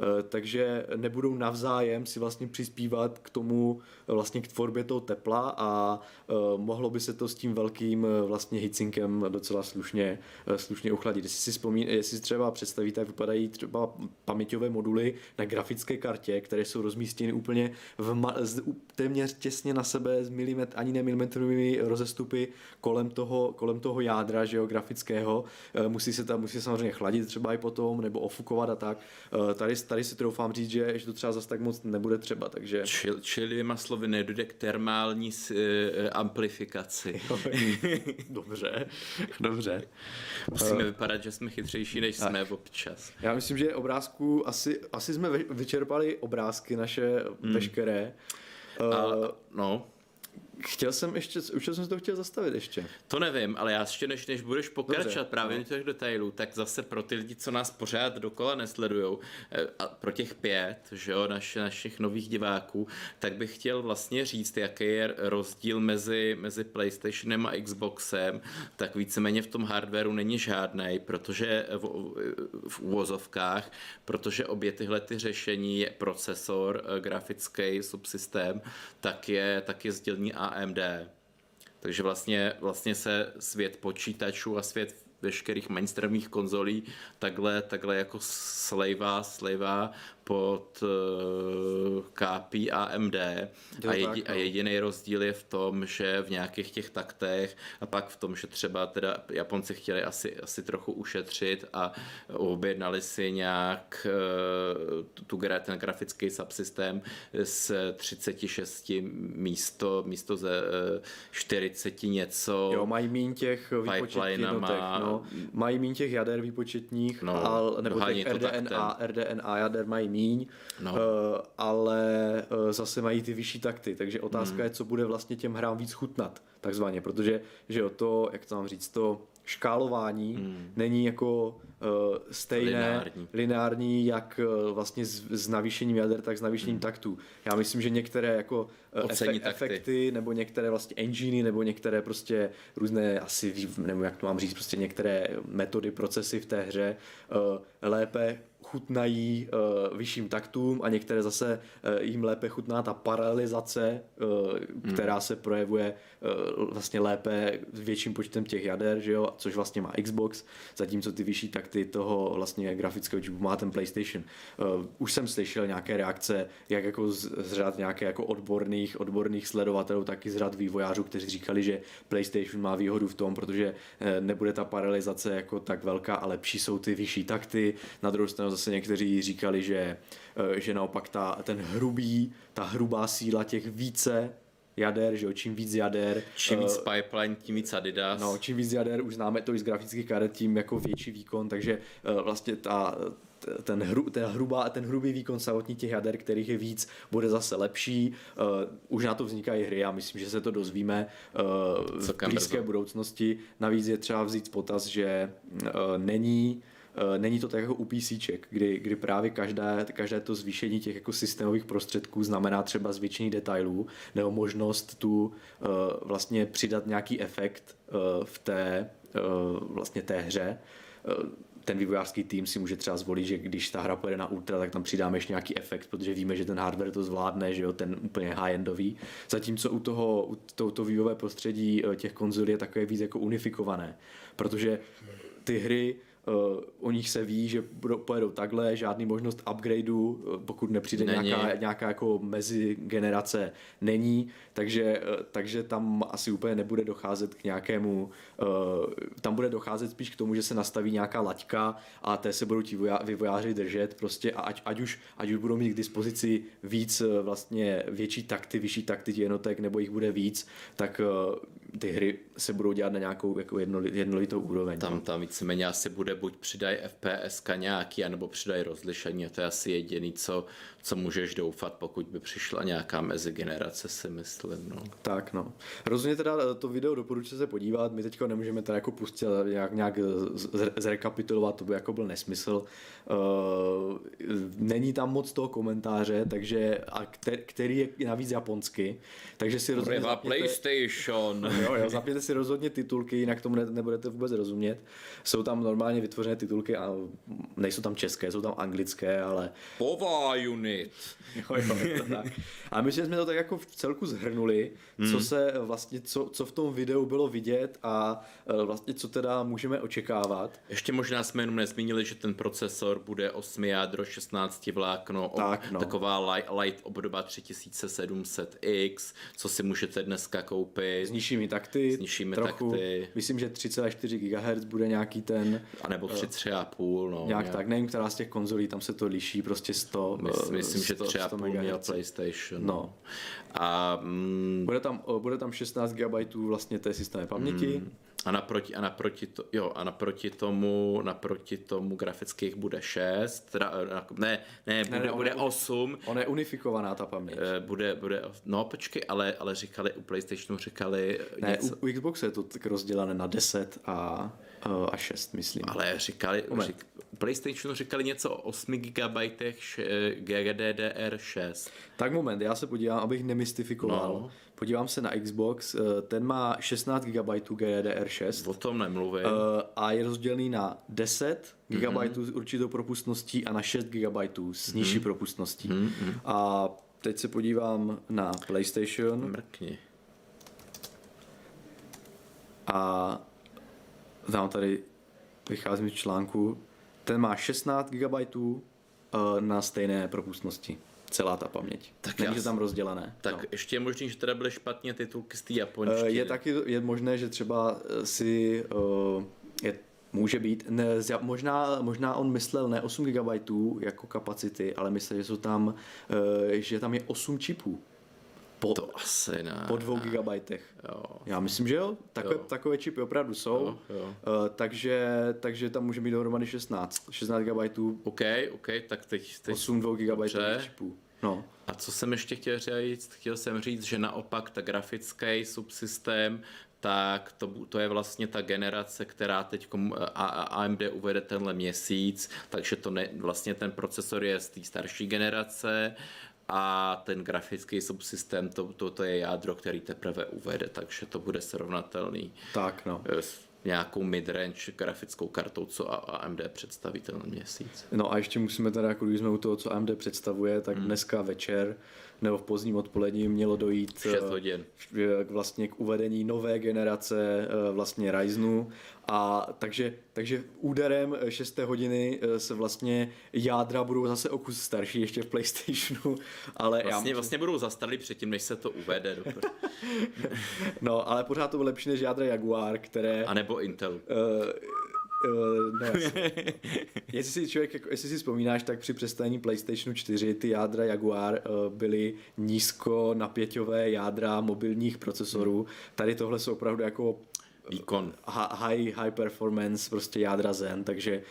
Eh, takže nebudou navzájem si vlastně přispívat k tomu eh, vlastně k tvorbě toho tepla a eh, mohlo by se to s tím velkým vlastně hitsinkem docela slušně, slušně uchladit. Jestli si, vzpomín, jestli si třeba představíte, jak vypadají třeba paměťové moduly na grafické kartě, které jsou rozmístěny úplně v ma, z, téměř těsně na sebe s milimetr, ani ne milimetrovými rozestupy kolem toho, kolem toho jádra že jo, grafického. Eh, Musí se tam musí samozřejmě chladit třeba i potom, nebo ofukovat a tak. Tady, tady si troufám říct, že, že to třeba zase tak moc nebude třeba, takže... Čili, čili slovy nedojde k termální s, e, amplifikaci. Dobře, dobře. Musíme vypadat, že jsme chytřejší, než jsme občas. Já myslím, že obrázků, asi, asi jsme vyčerpali obrázky naše hmm. veškeré. A, Uh, no, chtěl jsem ještě, už jsem se to chtěl zastavit ještě. To nevím, ale já ještě než, než budeš pokračovat Dobře, právě no. těch detailů, tak zase pro ty lidi, co nás pořád dokola nesledujou, eh, a pro těch pět, že jo, naš, našich nových diváků, tak bych chtěl vlastně říct, jaký je rozdíl mezi, mezi PlayStationem a Xboxem, tak víceméně v tom hardwareu není žádný, protože v, v úvozovkách, protože obě tyhle ty řešení je procesor, eh, grafický subsystém, tak je, tak je sdělní AMD. Takže vlastně, vlastně se svět počítačů a svět veškerých mainstreamových konzolí takhle, takhle jako slejvá, slejvá pod uh, AMD jo, a, jedi, a no. jediný rozdíl je v tom, že v nějakých těch taktech a pak v tom, že třeba teda Japonci chtěli asi, asi trochu ušetřit a objednali si nějak uh, tu, ten grafický subsystém z 36 místo, místo ze uh, 40 něco. Jo, mají míň těch výpočetních no. Mají míň těch jader výpočetních, no, a, nebo těch RDNA, RDNA jader mají míň míň, no. uh, ale uh, zase mají ty vyšší takty, takže otázka hmm. je, co bude vlastně těm hrám víc chutnat, takzvaně, protože že jo, to, jak to mám říct, to škálování hmm. není jako uh, stejné, lineární. lineární, jak uh, vlastně s, s navýšením jader, tak s navýšením hmm. taktů. Já myslím, že některé jako uh, efek, efekty, nebo některé vlastně enginy, nebo některé prostě různé asi, nebo jak to mám říct, prostě některé metody, procesy v té hře uh, lépe chutnají uh, vyšším taktům a některé zase uh, jim lépe chutná ta paralelizace, uh, která se projevuje vlastně lépe větším počtem těch jader, že jo, což vlastně má Xbox, zatímco ty vyšší takty toho vlastně grafického čipu má ten PlayStation. Uh, už jsem slyšel nějaké reakce, jak jako z, řad nějaké jako odborných, odborných sledovatelů, tak i z řad vývojářů, kteří říkali, že PlayStation má výhodu v tom, protože uh, nebude ta paralelizace jako tak velká a lepší jsou ty vyšší takty. Na druhou stranu zase někteří říkali, že, eh, že naopak ta, ten hrubý, ta hrubá síla těch více jader, že jo, čím víc jader. Čím víc uh, pipeline, tím víc Adidas. No, čím víc jader, už známe to i z grafických karet, tím jako větší výkon, takže uh, vlastně ta, ten, hru, ten, hrubá, ten hrubý výkon samotných těch jader, kterých je víc, bude zase lepší. Uh, už na to vznikají hry a myslím, že se to dozvíme uh, v blízké brzo. budoucnosti. Navíc je třeba vzít potaz, že uh, není Eh, není to tak jako u PC, kdy, kdy právě každé, každé to zvýšení těch jako systémových prostředků znamená třeba zvětšení detailů nebo možnost tu eh, vlastně přidat nějaký efekt eh, v té vlastně té hře ten vývojářský tým si může třeba zvolit, že když ta hra pojede na ultra, tak tam přidáme ještě nějaký efekt, protože víme, že ten hardware to zvládne, že jo, ten úplně high-endový. Zatímco u toho, u tohoto vývojové prostředí těch konzolí je takové víc jako unifikované, protože ty hry Uh, o nich se ví, že budou, pojedou takhle, žádný možnost upgradeu, uh, pokud nepřijde není. nějaká, nějaká jako mezi generace není, takže, uh, takže tam asi úplně nebude docházet k nějakému, tam bude docházet spíš k tomu, že se nastaví nějaká laťka a té se budou ti vývojáři držet prostě a ať, ať, už, ať už budou mít k dispozici víc vlastně větší takty, vyšší takty jednotek nebo jich bude víc, tak ty hry se budou dělat na nějakou jako jednolitou úroveň. Tam, no. tam víceméně asi bude buď přidají FPS nějaký, anebo přidají rozlišení. To je asi jediný, co, co můžeš doufat, pokud by přišla nějaká mezigenerace, si myslím. No. Tak, no. Rozhodně teda to video doporučuji se podívat. My teďka nemůžeme teda jako pustit nějak, nějak zrekapitulovat, to by jako byl nesmysl. Uh, není tam moc toho komentáře, takže a který, je navíc japonsky, takže si rozhodně zapněte, PlayStation. Jo, jo, zapněte si rozhodně titulky, jinak tomu ne, nebudete vůbec rozumět. Jsou tam normálně vytvořené titulky a nejsou tam české, jsou tam anglické, ale... Pova unit. Jo, jo, to tak. A my jsme to tak jako v celku zhrnuli, hmm. co se vlastně, co, co v tom videu bylo vidět a e, vlastně co teda můžeme očekávat. Ještě možná jsme jenom nezmínili, že ten procesor bude 8 jádro, 16 vlákno, tak, no. taková light, light obdoba 3700X, co si můžete dneska koupit. S nižšími takty. S nižšími trochu, takty. Myslím, že 3,4 GHz bude nějaký ten... A nebo 3,5, no. Nějak, nějak tak, nevím, která z těch konzolí, tam se to liší, prostě 100. Myslím, myslím 100, že 3,5 měl PlayStation. No. A, mm, bude, tam, bude tam 16 GB vlastně té systémové paměti. Mm A naproti, a naproti, to, jo, a naproti tomu, naproti tomu grafických bude 6, teda, ne, ne, bude, ne, bude 8. Ona je unifikovaná ta paměť. Bude, bude, no počkej, ale, ale říkali, u PlayStationu říkali ne, něco. U, u Xboxu je to tak rozdělené na 10 a, a 6, myslím. Ale říkali, řík, PlayStationu říkali něco o 8 GB GDDR6. Tak moment, já se podívám, abych nemystifikoval. No podívám se na Xbox, eh, ten má 16 GB GDDR6. O tom nemluvím. Eh, a je rozdělený na 10 GB mm-hmm. s určitou propustností a na 6 GB s nižší mm-hmm. propustností. Mm-hmm. A teď se podívám na PlayStation. Mrkni. A tam tady vycházím z článku. Ten má 16 GB eh, na stejné propustnosti celá ta paměť. Tak Není to tam rozdělené. Tak no. ještě je možný, že teda byly špatně titulky z té japonštiny. Je taky je možné, že třeba eh, si uh, je Může být. Ne, možná, možná on myslel ne 8 GB jako kapacity, ale myslel, že jsou tam, uh, že tam je 8 čipů. Po, to asi ne. Po dvou gigabajtech. Jo. Já myslím, že jo. Takové, jo. takové čipy opravdu jsou. Jo, jo. Uh, takže, takže tam může být dohromady 16. 16 gigabajtů. OK, OK, tak teď... teď 8 2 gigabajtových čipů. No. A co jsem ještě chtěl říct? Chtěl jsem říct, že naopak ta grafický subsystém tak to, to je vlastně ta generace, která teď AMD uvede tenhle měsíc, takže to ne, vlastně ten procesor je z té starší generace a ten grafický subsystém, to, to, to je jádro, který teprve uvede, takže to bude srovnatelný. Tak, no. S nějakou midrange grafickou kartou, co AMD představí ten měsíc. No a ještě musíme teda, jako když jsme u toho, co AMD představuje, tak hmm. dneska večer nebo v pozdním odpolední mělo dojít 6 eh, hodin. vlastně k uvedení nové generace eh, vlastně Ryzenu a takže, takže úderem 6. hodiny eh, se vlastně jádra budou zase o kus starší ještě v PlayStationu, ale vlastně, já vlastně budou zastarlí předtím, než se to uvede. no, ale pořád to bylo lepší než jádra Jaguar, které... A nebo Intel. Uh, Uh, no, jestli si člověk, jako, jestli si vzpomínáš, tak při představení PlayStationu 4 ty jádra Jaguar uh, byly nízko napěťové jádra mobilních procesorů. Tady tohle jsou opravdu jako výkon. High, high performance, prostě jádra Zen, takže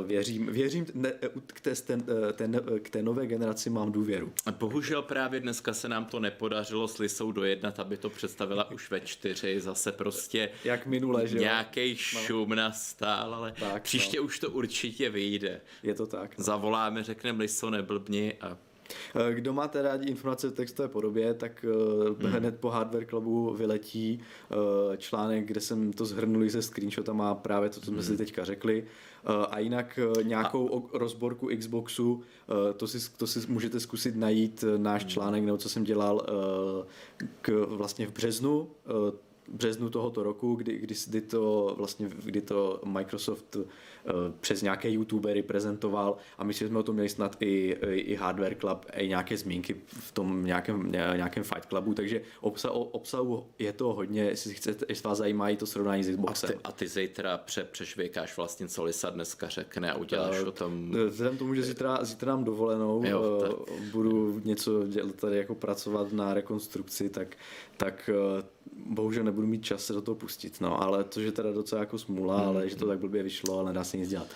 uh, věřím, věřím ne, k, té, ten, ten, k té nové generaci mám důvěru. Bohužel právě dneska se nám to nepodařilo s Lisou dojednat, aby to představila už ve čtyři, zase prostě Jak minule, že nějaký no. šum nastal, ale tak, příště no. už to určitě vyjde. Je to tak. No. Zavoláme, řekneme Liso, neblbni a Eh, kdo máte rádi informace v textové podobě, tak eh, hmm. hned po Hardware Clubu vyletí eh, článek, kde jsem to zhrnul se screenshotama právě to, co jsme hmm. si teďka řekli. A jinak nějakou a... rozborku Xboxu, to si, to si můžete zkusit najít náš hmm. článek, nebo co jsem dělal k, vlastně v březnu březnu tohoto roku, kdy, kdy, kdy, to, vlastně, kdy to Microsoft Eh, přes nějaké youtubery prezentoval a že jsme o tom měli snad i, i Hardware Club, i nějaké zmínky v tom nějakém, nějakém Fight Clubu, takže obsa, obsahu je to hodně, jestli chcete, jestli vás zajímají to srovnání s Xboxem. A ty, a ty zítra pře, přešvěkáš vlastně, co Lisa dneska řekne a uděláš uh, o tom... Vzhledem tomu, že zítra, zítra mám dovolenou, jo, tak... budu něco dělat, tady jako pracovat na rekonstrukci, tak, tak bohužel nebudu mít čas se do toho pustit, no, ale to, že teda docela jako smůla, hmm. ale že to tak blbě vyšlo, ale nedá se nic dělat.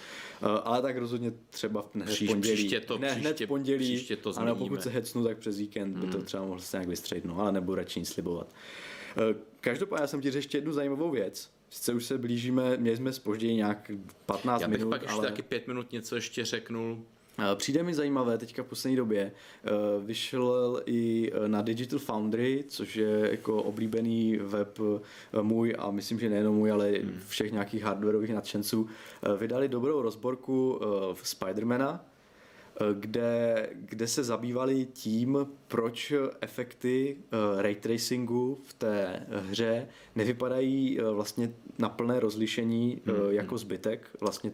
Uh, ale tak rozhodně třeba hned Příš, pondělí. Příště to, ne, hned příště, pondělí, příště to ale pokud se hecnu, tak přes víkend hmm. by to hmm. třeba mohlo se nějak no, ale nebudu radši nic slibovat. Uh, každopádně já jsem ti řekl ještě jednu zajímavou věc. Sice už se blížíme, měli jsme spoždění nějak 15 minut. Já bych minut, pak ještě ale... taky 5 minut něco ještě řeknul. Eh, přijde mi zajímavé teďka v poslední době, eh, vyšel i eh, na Digital Foundry, což je jako oblíbený web můj a myslím, že nejenom můj, ale hmm. všech nějakých hardwareových nadšenců, vydali dobrou rozborku Spidermana, kde, kde se zabývali tím, proč efekty ray tracingu v té hře nevypadají vlastně na plné rozlišení hmm. jako zbytek vlastně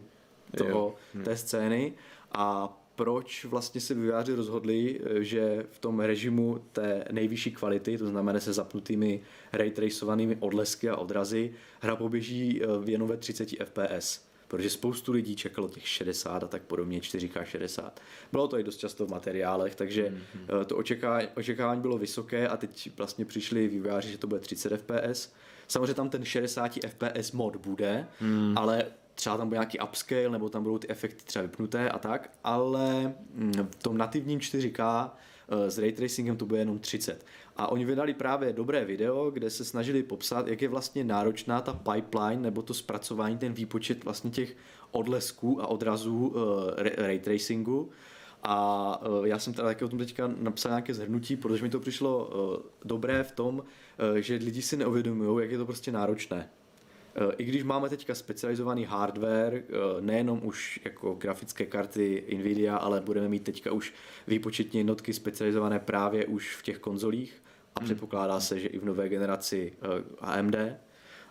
toho, hmm. té scény a proč vlastně se výváři rozhodli, že v tom režimu té nejvyšší kvality, to znamená se zapnutými ray tracovanými odlesky a odrazy, hra poběží eh, jenom ve 30 fps protože spoustu lidí čekalo těch 60 a tak podobně, 4K 60. Bylo to i dost často v materiálech, takže mm-hmm. to očekávání, očekávání bylo vysoké a teď vlastně přišli vývojáři, že to bude 30 fps Samozřejmě tam ten 60 FPS mod bude, hmm. ale třeba tam bude nějaký upscale, nebo tam budou ty efekty třeba vypnuté a tak, ale mm, v tom nativním 4K eh, s ray tracingem to bude jenom 30. A oni vydali právě dobré video, kde se snažili popsat, jak je vlastně náročná ta pipeline nebo to zpracování, ten výpočet vlastně těch odlesků a odrazů uh, ray tracingu. A uh, já jsem teda taky o tom teďka napsal nějaké zhrnutí, protože mi to přišlo dobré v tom, že lidi si neuvědomují, jak je to prostě náročné. I když máme teďka specializovaný hardware, nejenom už jako grafické karty Nvidia, ale budeme mít teďka už výpočetní jednotky specializované právě už v těch konzolích a hmm. předpokládá se, že i v nové generaci AMD,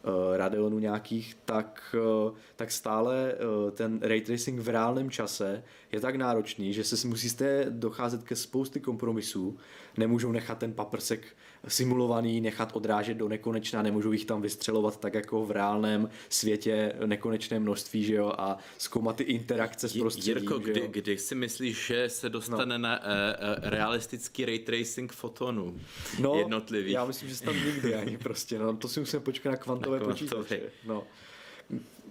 Eh, Radeonu nějakých, tak, eh, tak stále eh, ten ray tracing v reálném čase je tak náročný, že se musíte docházet ke spousty kompromisů. Nemůžou nechat ten paprsek simulovaný, nechat odrážet do nekonečna, nemůžou jich tam vystřelovat tak jako v reálném světě nekonečné množství, že jo, a zkoumat ty interakce s prostředím. Jirko, kdy, kdy si myslíš, že se dostane no. na uh, uh, realistický ray tracing fotonů no, jednotlivých? já myslím, že se tam nikdy ani prostě, no, to si musíme počkat na kvantové na počítače. No.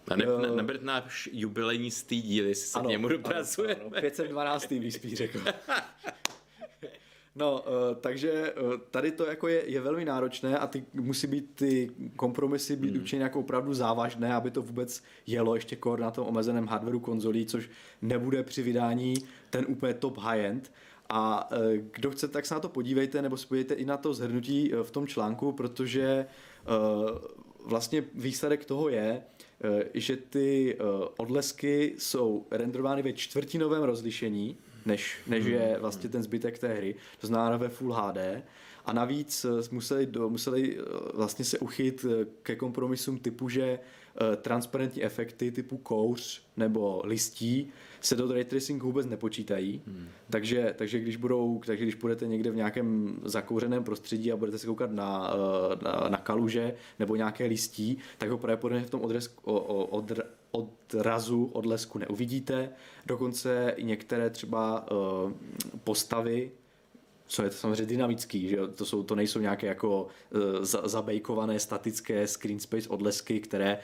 A ne, ne, nebude náš jubilejní stý díl, jestli se ano, k němu dopracuje. Ano, ano, 512. bych spíš řekl. No, uh, takže uh, tady to jako je, je velmi náročné a ty musí být ty kompromisy být hmm. učiněny jako opravdu závažné, aby to vůbec jelo ještě kor na tom omezeném hardwareu konzolí, což nebude při vydání ten úplně top high-end. A uh, kdo chce, tak se na to podívejte, nebo si i na to zhrnutí v tom článku, protože vlastně výsledek toho je, že ty odlesky jsou renderovány ve čtvrtinovém rozlišení, než, než je hmm. vlastně ten zbytek té hry, to znamená ve Full HD. A navíc eh, museli, do, museli eh, vlastně se uchyt eh, ke kompromisům typu, že transparentní efekty typu kouř nebo listí se do ray tracingu vůbec nepočítají. Hmm. Takže, takže, když budou, takže když budete někde v nějakém zakouřeném prostředí a budete se koukat na, na, na kaluže nebo nějaké listí, tak ho pravděpodobně v tom odrez, o, o, odr, odrazu, odlesku neuvidíte. Dokonce i některé třeba uh, postavy co je to samozřejmě dynamický, že To, jsou, to nejsou nějaké jako uh, zabejkované statické screen space odlesky, které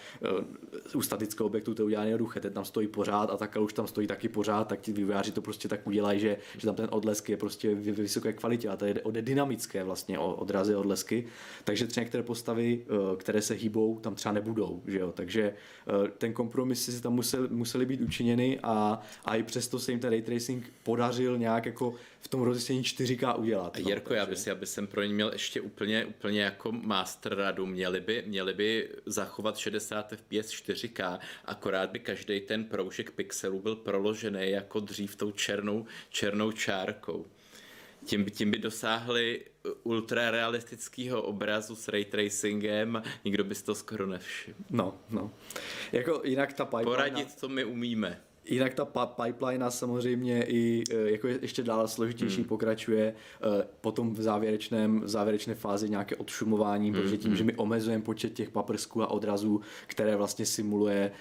uh, u statického objektu to udělá jednoduché, ten tam stojí pořád a tak už tam stojí taky pořád, tak ti vývojáři to prostě tak udělají, že, že tam ten odlesk je prostě v vysoké kvalitě a to je o dynamické vlastně odrazy odlesky, takže třeba některé postavy, uh, které se hýbou, tam třeba nebudou, že jo? takže ten kompromis si tam musel, museli být učiněny a, a i přesto se jim ten ray tracing podařil nějak jako v tom rozlišení 4K udělat. No, Jirko, takže... já, bych, bych jsem pro ně měl ještě úplně, úplně jako master radu. Měli by, měli by zachovat 60 FPS 4K, akorát by každý ten proužek pixelů byl proložený jako dřív tou černou, černou čárkou. Tím by, tím by dosáhli ultrarealistického obrazu s ray tracingem, nikdo by si to skoro nevšiml. No, no. Jako jinak ta pipeline... Poradit to my umíme. Jinak ta pipeline samozřejmě i e, jako ještě dál složitější hmm. pokračuje e, potom v závěrečném v závěrečné fázi nějaké odšumování, hmm. protože tím, hmm. že my omezujeme počet těch paprsků a odrazů, které vlastně simuluje e,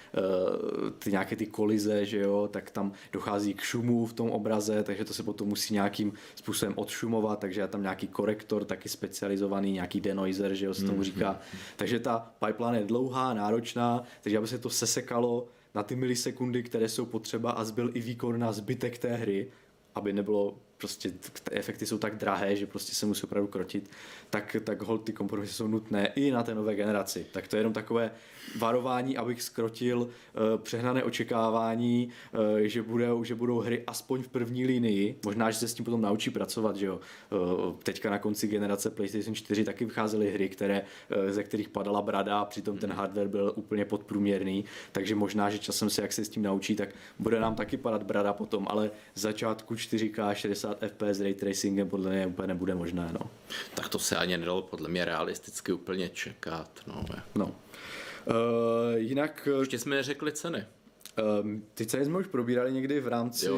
ty nějaké ty kolize, že jo, tak tam dochází k šumu v tom obraze, takže to se potom musí nějakým způsobem odšumovat, takže je tam nějaký korektor, taky specializovaný, nějaký denoiser, že jo, se tomu hmm. říká. Hmm. Takže ta pipeline je dlouhá, náročná, takže aby se to sesekalo, na ty milisekundy, které jsou potřeba a zbyl i výkon na zbytek té hry, aby nebylo prostě ty efekty jsou tak drahé, že prostě se musí opravdu krotit, tak, tak hold ty kompromisy jsou nutné i na té nové generaci. Tak to je jenom takové varování, abych skrotil uh, přehnané očekávání, uh, že, bude, že budou hry aspoň v první linii. Možná, že se s tím potom naučí pracovat, že jo. Uh, teďka na konci generace PlayStation 4 taky vycházely hry, které, uh, ze kterých padala brada a přitom ten hardware byl úplně podprůměrný, takže možná, že časem se jak se s tím naučí, tak bude nám taky padat brada potom, ale začátku 4K 60 FPS ray tracingem podle mě úplně nebude možné, no. Tak to se ani nedalo podle mě realisticky úplně čekat, no. No, Uh, jinak... Ještě jsme řekli ceny. Um, ty ceny jsme už probírali někdy v rámci, Jo,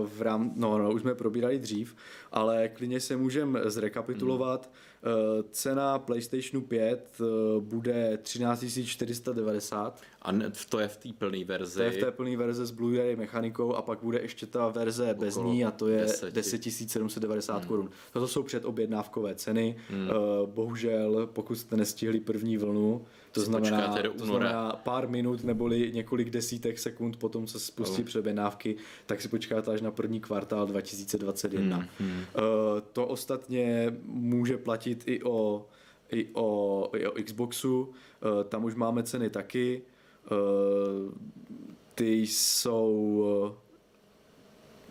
uh, v rám, no, no, už jsme probírali dřív, ale klidně se můžeme zrekapitulovat. Uh, cena PlayStationu 5 uh, bude 13 490, A ne, to je v té plné verzi. to je v té plné verze s Blu-ray mechanikou a pak bude ještě ta verze bez Okolo ní a to je 10. 10 790 hmm. korun. Toto jsou předobjednávkové ceny. Hmm. Uh, bohužel, pokud jste nestihli první vlnu, to znamená, do to znamená pár minut neboli několik desítek sekund potom, co se spustí No. předobjednávky, tak si počkáte až na první kvartál 2021. Hmm, Hmm. Uh, to ostatně může platit i o, i o, i o Xboxu. Uh, tam už máme ceny taky. Uh, ty jsou...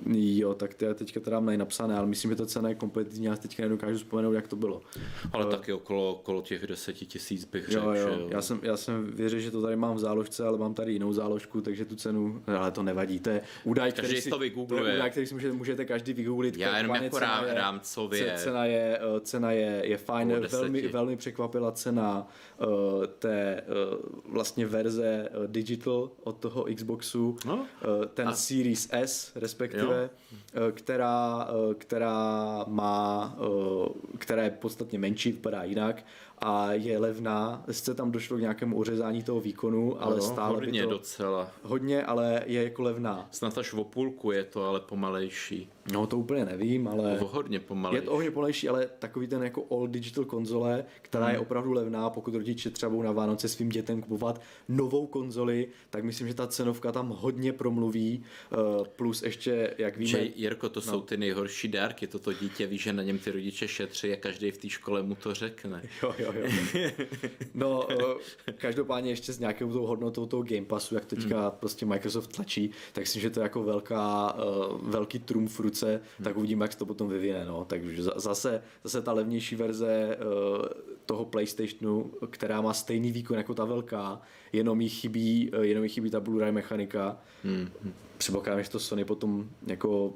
uh, Jo, tak to je teďka teda mají napsané, ale myslím, že ta cena je kompletní, já teďka nedokážu vzpomenout, jak to bylo. Ale taky okolo, okolo těch deseti tisíc bych řekl, jo. jo. Já jsem, já jsem věřil, že to tady mám v záložce, ale mám tady jinou záložku, takže tu cenu, ale to nevadí, to je údaj, Každý který si si, to to vygoogluje. je údaj, který si můžete, můžete každý vygooglit. Já jenom jako cena rám- je- rámcově. ce- Cena je, eh, cena je, je fajn, velmi, velmi překvapila cena uh, té uh, vlastně verze uh, digital od toho Xboxu, No. uh, ten A- Series S respektive, uh, která, uh, která má, uh, která je podstatně menší, vypadá jinak a je levná. Sice tam došlo k nějakému ořezání toho výkonu, ale No, stále by hodně to... docela. Hodně, ale je jako levná. Snad až o půlku je to, ale pomalejší. No to úplně nevím, ale... O hodně Je pomalejší. to hodně polejší, ale takový ten jako all digital konzole, která Hmm. je opravdu levná, pokud rodiče třeba budou na Vánoce svým dětem kupovat novou konzoli, tak myslím, že ta cenovka tam hodně promluví, eh, plus ještě, jak víme, Že, Jirko, to jsou ty nejhorší dárky. Toto dítě ví, že na něm ty rodiče šetří a každý v té škole mu to řekne. Jo, jo, jo. No, eh, každopádně ještě s nějakou tou hodnotou toho Game Passu, jak teďka Hmm. prostě Microsoft tlačí, tak myslím, že to je jako velká, eh, velký trumf v ruce, Hmm. tak uvidíme, jak se to potom vyvine. No. Takže za- zase, zase ta levnější verze eh, toho PlayStationu, která má stejný výkon jako ta velká, jenom jí chybí, jenom jí chybí ta Blu-ray mechanika. Hmm. Předpokládám, že to Sony potom jako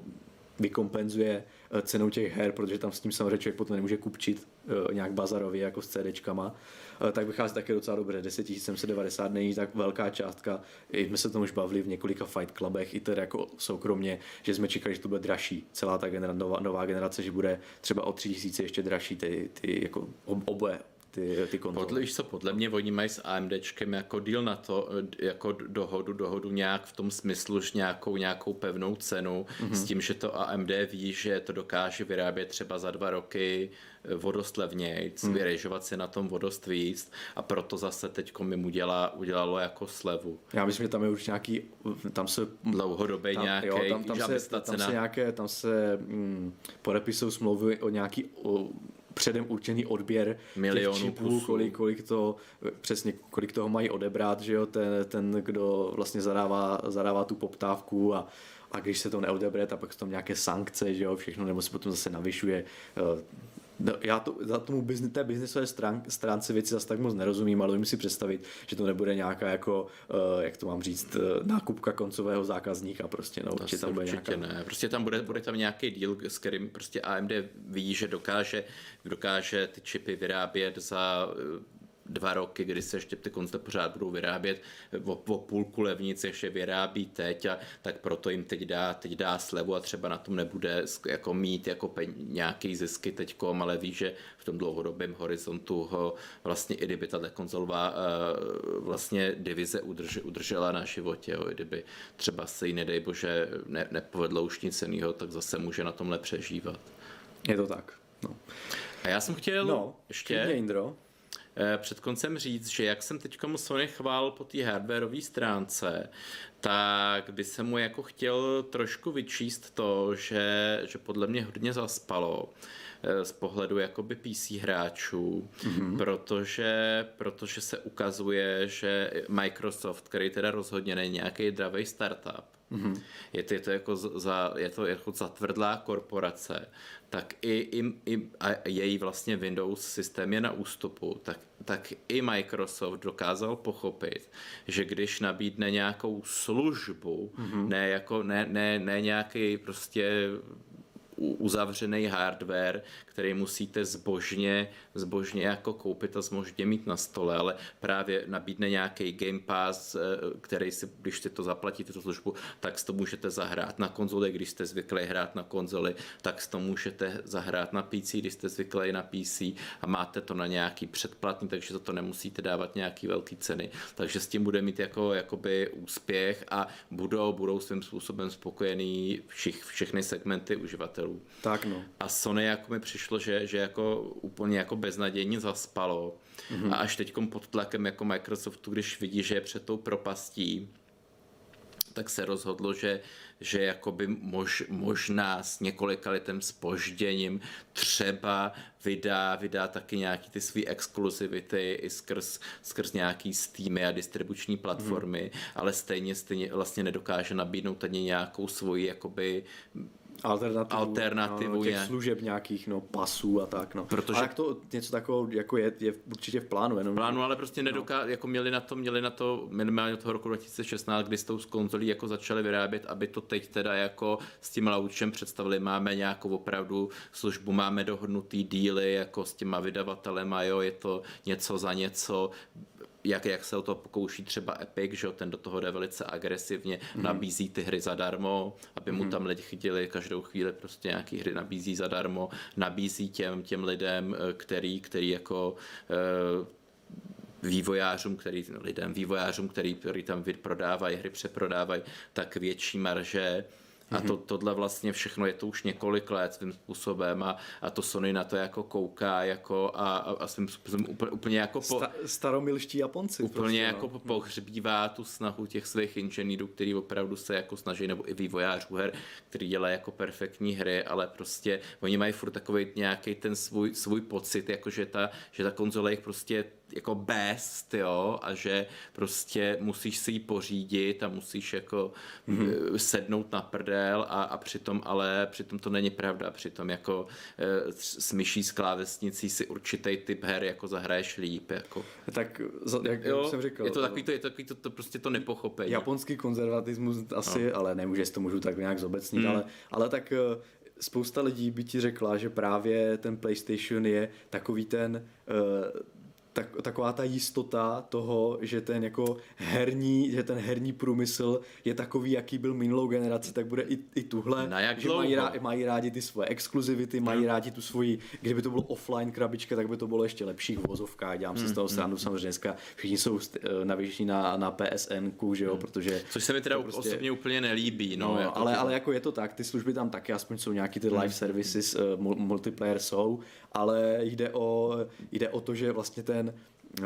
vykompenzuje cenou těch her, protože tam s tím samozřejmě člověk potom nemůže kupčit eh, nějak bazarově jako s CDčkama, Eh, tak vychází také docela dobře. 10 790 není tak velká částka. I jsme se tomu už bavili v několika Fight Clubech, i tedy jako soukromně, že jsme čekali, že to bude dražší. Celá ta genera- nová, nová generace, že bude třeba o 3000 ještě dražší ty, ty jako ob- oboje ty, ty konzole. Podle, co, podle mě oni mají s AMDčkem jako deal na to, eh, jako dohodu, dohodu nějak v tom smyslu, že nějakou, nějakou pevnou cenu, mm-hmm. s tím, že to AMD ví, že to dokáže vyrábět třeba za dva roky eh, o dost levnějc, mm. vyrežovat si na tom o dost víc a proto zase teď jim udělá, udělalo jako slevu. Já myslím, že tam je už nějaký, tam se Dlouhodobě tam, nějaký, jo, tam, tam, se, tam cena... se nějaké, tam se mm, podepisují smlouvy o nějaký o, předem určený odběr Milionů těch čipů, kolik, kolik to, přesně kolik toho mají odebrat, že jo, ten, ten kdo vlastně zadává, zadává tu poptávku a, a když se to neodebere, tak pak jsou tam nějaké sankce, že jo, všechno, nebo se potom zase navyšuje. No, já to, za tomu biznis, té biznisové strán, stránce věci zase tak moc nerozumím, ale umím si představit, že to nebude nějaká jako, uh, jak to mám říct, uh, nákupka koncového zákazníka prostě, no, určitě tam bude určitě nějaká... ne. Prostě tam bude, bude tam nějaký deal, s kterým prostě AMD ví, že dokáže, dokáže ty čipy vyrábět za eh, dva roky, kdy se ještě ty konce pořád budou vyrábět o, o půlku levnic, ještě vyrábí teď a tak proto jim teď dá, teď dá slevu a třeba na tom nebude jako mít jako pen, nějaký zisky teďkom, ale ví, že v tom dlouhodobém horizontu ho vlastně i kdyby tato konzolová uh, vlastně divize udrž, udržela na životě, jo, i kdyby třeba se jí nedej bože ne, nepovedlo už nic jiného, tak zase může na tomhle přežívat. Je to tak. No, A já jsem chtěl no ještě... Indro. Eh, před koncem říct, že jak jsem teď Sony chvál po té hardwareové stránce, tak by se mu jako chtěl trošku vyčíst to, že, že podle mě hodně zaspalo eh, z pohledu jakoby PC hráčů, mm-hmm. protože, protože se ukazuje, že Microsoft, který teda rozhodně není nějaký dravý startup, mm-hmm. je, to, je, to jako za, je to jako zatvrdlá korporace, tak i, i, i a její vlastně Windows systém je na ústupu, tak, tak i Microsoft dokázal pochopit, že když nabídne nějakou službu, mm-hmm. ne, jako, ne, ne, ne nějaký prostě uzavřený hardware, který musíte zbožně, zbožně jako koupit a zbožně mít na stole, ale právě nabídne nějaký Game Pass, eh, který si, když si to zaplatíte, tu službu, tak si to můžete zahrát na konzoli, když jste zvyklí hrát na konzoli, tak si to můžete zahrát na PC, když jste zvyklí na PC a máte to na nějaký předplatný, takže za to nemusíte dávat nějaký velký ceny. Takže s tím bude mít jako, jakoby úspěch a budou, budou svým způsobem spokojený všich, všechny segmenty uživatelů. Tak no. A Sony jako mi přišlo, že, že jako úplně jako beznadějně zaspalo. Mm-hmm. A až teď pod tlakem jako Microsoftu, když vidí, že je před tou propastí, tak se rozhodlo, že, že jakoby mož, možná s několika letem spožděním třeba vydá, vydá taky nějaký ty svý exkluzivity i skrz, skrz nějaký Steamy a distribuční platformy, hmm. ale stejně, stejně vlastně nedokáže nabídnout ani nějakou svoji jakoby alternativu, alternativu no, těch je. služeb nějakých, no, pasů a tak, no. Protože... A jak to něco takového jako je, je určitě v plánu, jenom... V plánu, ale prostě nedoká, no. jako měli na to, měli na to minimálně od toho roku 2016, kdy s tou konzolí jako začali vyrábět, aby to teď teda jako s tím laučem představili, máme nějakou opravdu službu, máme dohodnutý díly jako s těma vydavatelema, jo, je to něco za něco, jak, jak se o to pokouší třeba Epic, že ten do toho jde velice agresivně, mm. nabízí ty hry zadarmo, aby mu mm. tam lidi chytili každou chvíli prostě nějaký hry nabízí zadarmo, nabízí těm, těm lidem, eh, který, který jako uh, vývojářům, který, lidem, vývojářům, který, který tam prodávají, hry přeprodávají, tak větší marže a to, tohle vlastně všechno je to už několik let svým způsobem a, a to Sony na to jako kouká jako a, a, a svým způsobem úplně, úplně jako po, Sta, staromilští Japonci. Úplně prostě, jako no. pohřbívá tu snahu těch svých inženýrů, který opravdu se jako snaží, nebo i vývojářů her, který dělají jako perfektní hry, ale prostě oni mají furt takový nějaký ten svůj, svůj pocit, jako že ta, že ta konzole jich prostě jako best, jo, a že prostě musíš si ji pořídit a musíš jako mm-hmm. sednout na prdel a, a přitom, ale přitom to není pravda, přitom jako e, s myší s klávesnicí si určitý typ her jako zahraješ líp, jako. Tak, jak jo, jsem říkal. Je to takový to, je to, takový to, to prostě to nepochopení. Japonský konzervatismus asi, no. ale nemůže to můžu tak nějak zobecnit, mm. ale, ale tak e, spousta lidí by ti řekla, že právě ten PlayStation je takový ten uh, tak, taková ta jistota toho, že ten jako herní, že ten herní průmysl je takový, jaký byl minulou generaci, tak bude i, i tuhle, Na jak že mají, rá, mají rádi ty svoje exkluzivity, mají hmm. rádi tu svoji, kdyby to bylo offline krabička, tak by to bylo ještě lepší v vozovkách, dělám hmm. si z toho hmm. srandu, samozřejmě dneska všichni jsou eh, navěšení na, na PSN, že jo, hmm. protože... Což se mi teda prostě, osobně úplně nelíbí, no. no jako ale, ale jako je to tak, ty služby tam taky, aspoň jsou nějaký ty live hmm. services, uh, multiplayer jsou, ale jde o, jde o to, že vlastně ten, eh,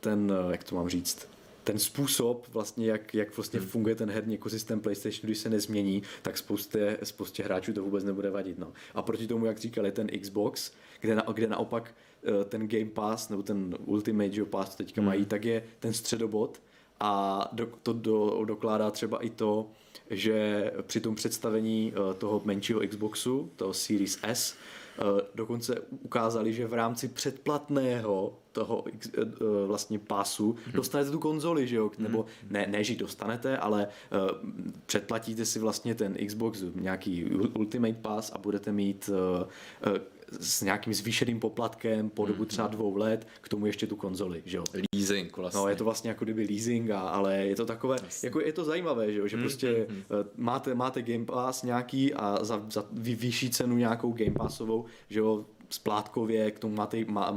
ten, eh, jak to mám říct, ten způsob, vlastně, jak, jak vlastně hmm. funguje ten herní ekosystém PlayStation, když se nezmění, tak spoustě, spoustě hráčů to vůbec nebude vadit. No. A proti tomu, jak říkali, ten Xbox, kde, na, kde naopak eh, ten Game Pass, nebo ten Ultimate Pass, teďka hmm. mají, tak je ten středobod a do, to do, dokládá třeba i to, že při tom představení toho menšího Xboxu, toho Series S, dokonce ukázali, že v rámci předplatného toho eh, vlastně pásu hmm. dostanete tu konzoli, že jo? Mhm. Nebo ne, ne, že dostanete, ale uh, předplatíte si vlastně ten Xbox nějaký Ultimate Pass a budete mít uh, uh, s nějakým zvýšeným poplatkem po dobu třeba mhm. dvou let, k tomu ještě tu konzoli, že jo. Leasing vlastně. No, je to vlastně jako kdyby leasing, a, ale je to takové, vlastně. jako je to zajímavé, že jo, že mm, prostě mm, máte, máte Game Pass nějaký a za, za vyšší cenu nějakou Game Passovou, že jo, splátkově, k tomu máte, má,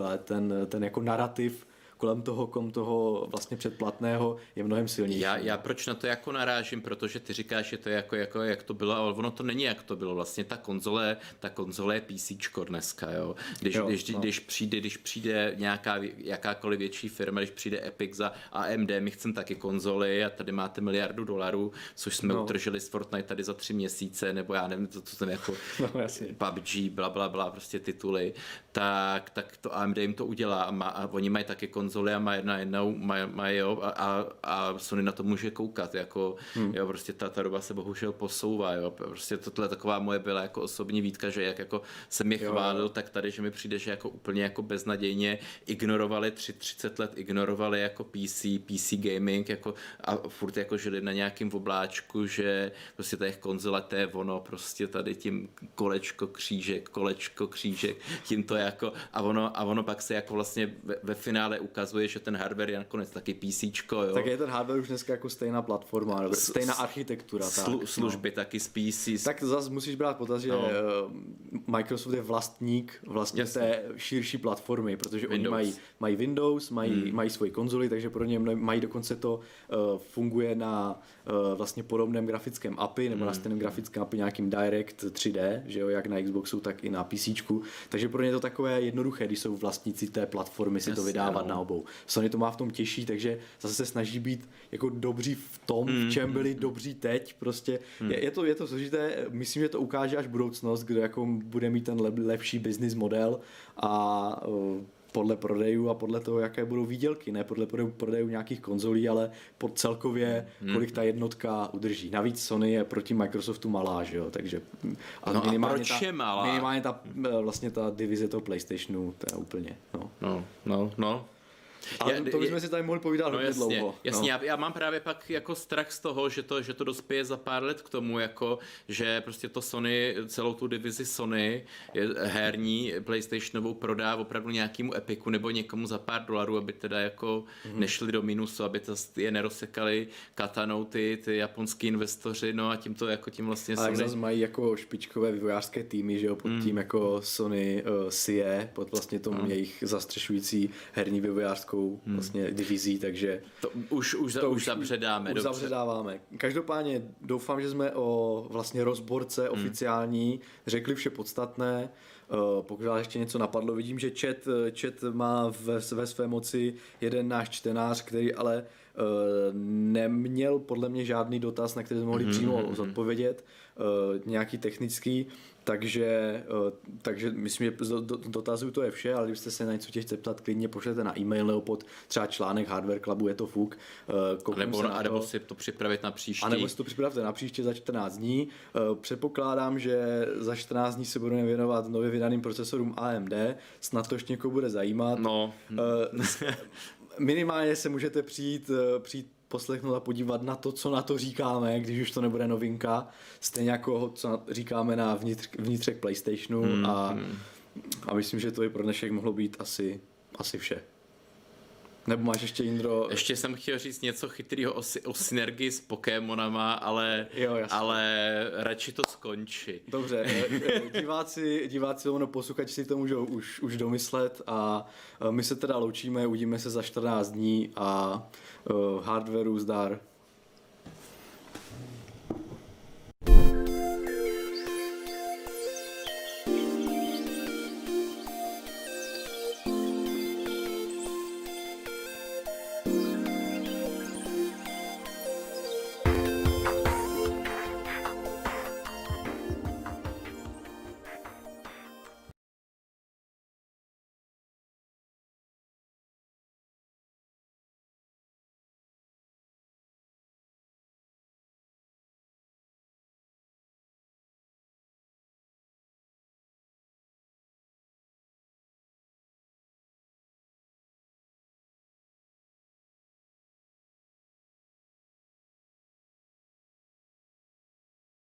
ale ten, ten jako narrativ kolem toho, kom toho vlastně předplatného je mnohem silnější. Já, já proč na to jako narážím, protože ty říkáš, že to je jako, jako jak to bylo, ale ono to není jak to bylo. Vlastně ta konzole, ta konzole je PC dneska, jo. Když, jo, když, no. když, přijde, když přijde nějaká jakákoliv větší firma, když přijde Epic za AMD, my chceme taky konzoly a tady máte miliardu dolarů, což jsme no. utržili z Fortnite tady za tři měsíce, nebo já nevím, to, co jsem jako no, jasně. PUBG, bla, bla, bla, prostě tituly, tak, tak to AMD jim to udělá a, má, a oni mají taky konzole konzoli a má jedna jednou, má, má jo, a, a, a Sony na to může koukat, jako, hmm. jo, prostě ta, ta doba se bohužel posouvá, jo, prostě tohle taková moje byla jako osobní výtka, že jak jako jsem je chválil, tak tady, že mi přijde, že jako úplně jako beznadějně ignorovali, tři, 30 let ignorovali jako PC, PC gaming, jako a furt jako žili na nějakým obláčku, že prostě ta jejich konzole, to je ono, prostě tady tím kolečko, křížek, kolečko, křížek, tím to jako, a ono, a ono pak se jako vlastně ve, ve finále ukazuje, že ten hardware je nakonec taky PC, jo. Tak je ten hardware už dneska jako stejná platforma, S, stejná architektura. Slu, tak, služby no. taky z PC. Tak zase musíš brát potaz, že no. Eh, Microsoft je vlastník vlastně Jasně. té širší platformy, protože Windows. oni mají, mají Windows, mají, hmm. mají svoji konzoli, takže pro ně mají dokonce to uh, funguje na uh, vlastně podobném grafickém API nebo hmm. na stejném grafickém API nějakým Direct 3D, že jo, jak na Xboxu, tak i na PC. Takže pro ně je to takové jednoduché, když jsou vlastníci té platformy si Jasně, to vydávat no. na obou. Sony to má v tom těžší, takže zase se snaží být jako dobří v tom, hmm. v čem byli dobří teď. Prostě hmm. je, je, to, je to složité, myslím, že to ukáže až budoucnost, kdo jako bude mít ten lepší business model a uh, podle prodejů a podle toho, jaké budou výdělky, ne podle prodejů nějakých konzolí, ale pod celkově, hmm. kolik ta jednotka udrží. Navíc Sony je proti Microsoftu malá, že jo, takže a no minimálně, a proč ta, je malá? minimálně ta, eh, vlastně ta divize toho PlayStationu, to je úplně, no. No, no, no, ale já, to bychom si tady mohli povídat no, hodně jasně, dlouho. Jasně, no. já, já, mám právě pak jako strach z toho, že to, že to dospěje za pár let k tomu, jako, že prostě to Sony, celou tu divizi Sony je herní PlayStationovou prodá opravdu nějakému Epiku nebo někomu za pár dolarů, aby teda jako mm-hmm. nešli do minusu, aby to je nerosekali katanou ty, ty japonský investoři, no a tím to jako tím vlastně Ale Sony... zase mají jako špičkové vývojářské týmy, že jo, pod mm. tím jako Sony uh, SIE, pod vlastně tom mm. jejich zastřešující herní vývojářskou americkou hmm. vlastně divizí, takže... To už, už, to už zabředáme. Už, zabředáváme. Každopádně doufám, že jsme o vlastně rozborce hmm. oficiální řekli vše podstatné. Uh, pokud vás ještě něco napadlo, vidím, že chat, chat má ve, ve své moci jeden náš čtenář, který ale uh, neměl podle mě žádný dotaz, na který jsme mohli mm-hmm. přímo hmm, hmm. zodpovědět, nějaký technický. Takže, eh, takže myslím, že dotazů to je vše, ale kdybyste se na něco chtěli zeptat, klidně pošlete na e-mail nebo pod třeba článek Hardware Clubu, je to fuk. Eh, nebo, na nebo si to připravit na příští. A nebo si to připravte na příště za 14 dní. Eh, předpokládám, že za 14 dní se budeme věnovat nově vydaným procesorům AMD. Snad to ještě někoho bude zajímat. No. Minimálně se můžete přijít, přijít poslechnout a podívat na to, co na to říkáme, když už to nebude novinka. Stejně jako co říkáme na vnitř, vnitřek PlayStationu hmm, a, hmm. a myslím, že to je pro dnešek mohlo být asi, asi vše. Nebo máš ještě, Indro... Ještě jsem chtěl říct něco chytrého o, o synergii s Pokémonama, ale, jo, ale radši to skončí. Dobře, eh, eh, diváci, diváci ono posluchači si to můžou už, už domyslet a eh, my se teda loučíme, uvidíme se za 14 dní a uh, hardwareu zdar.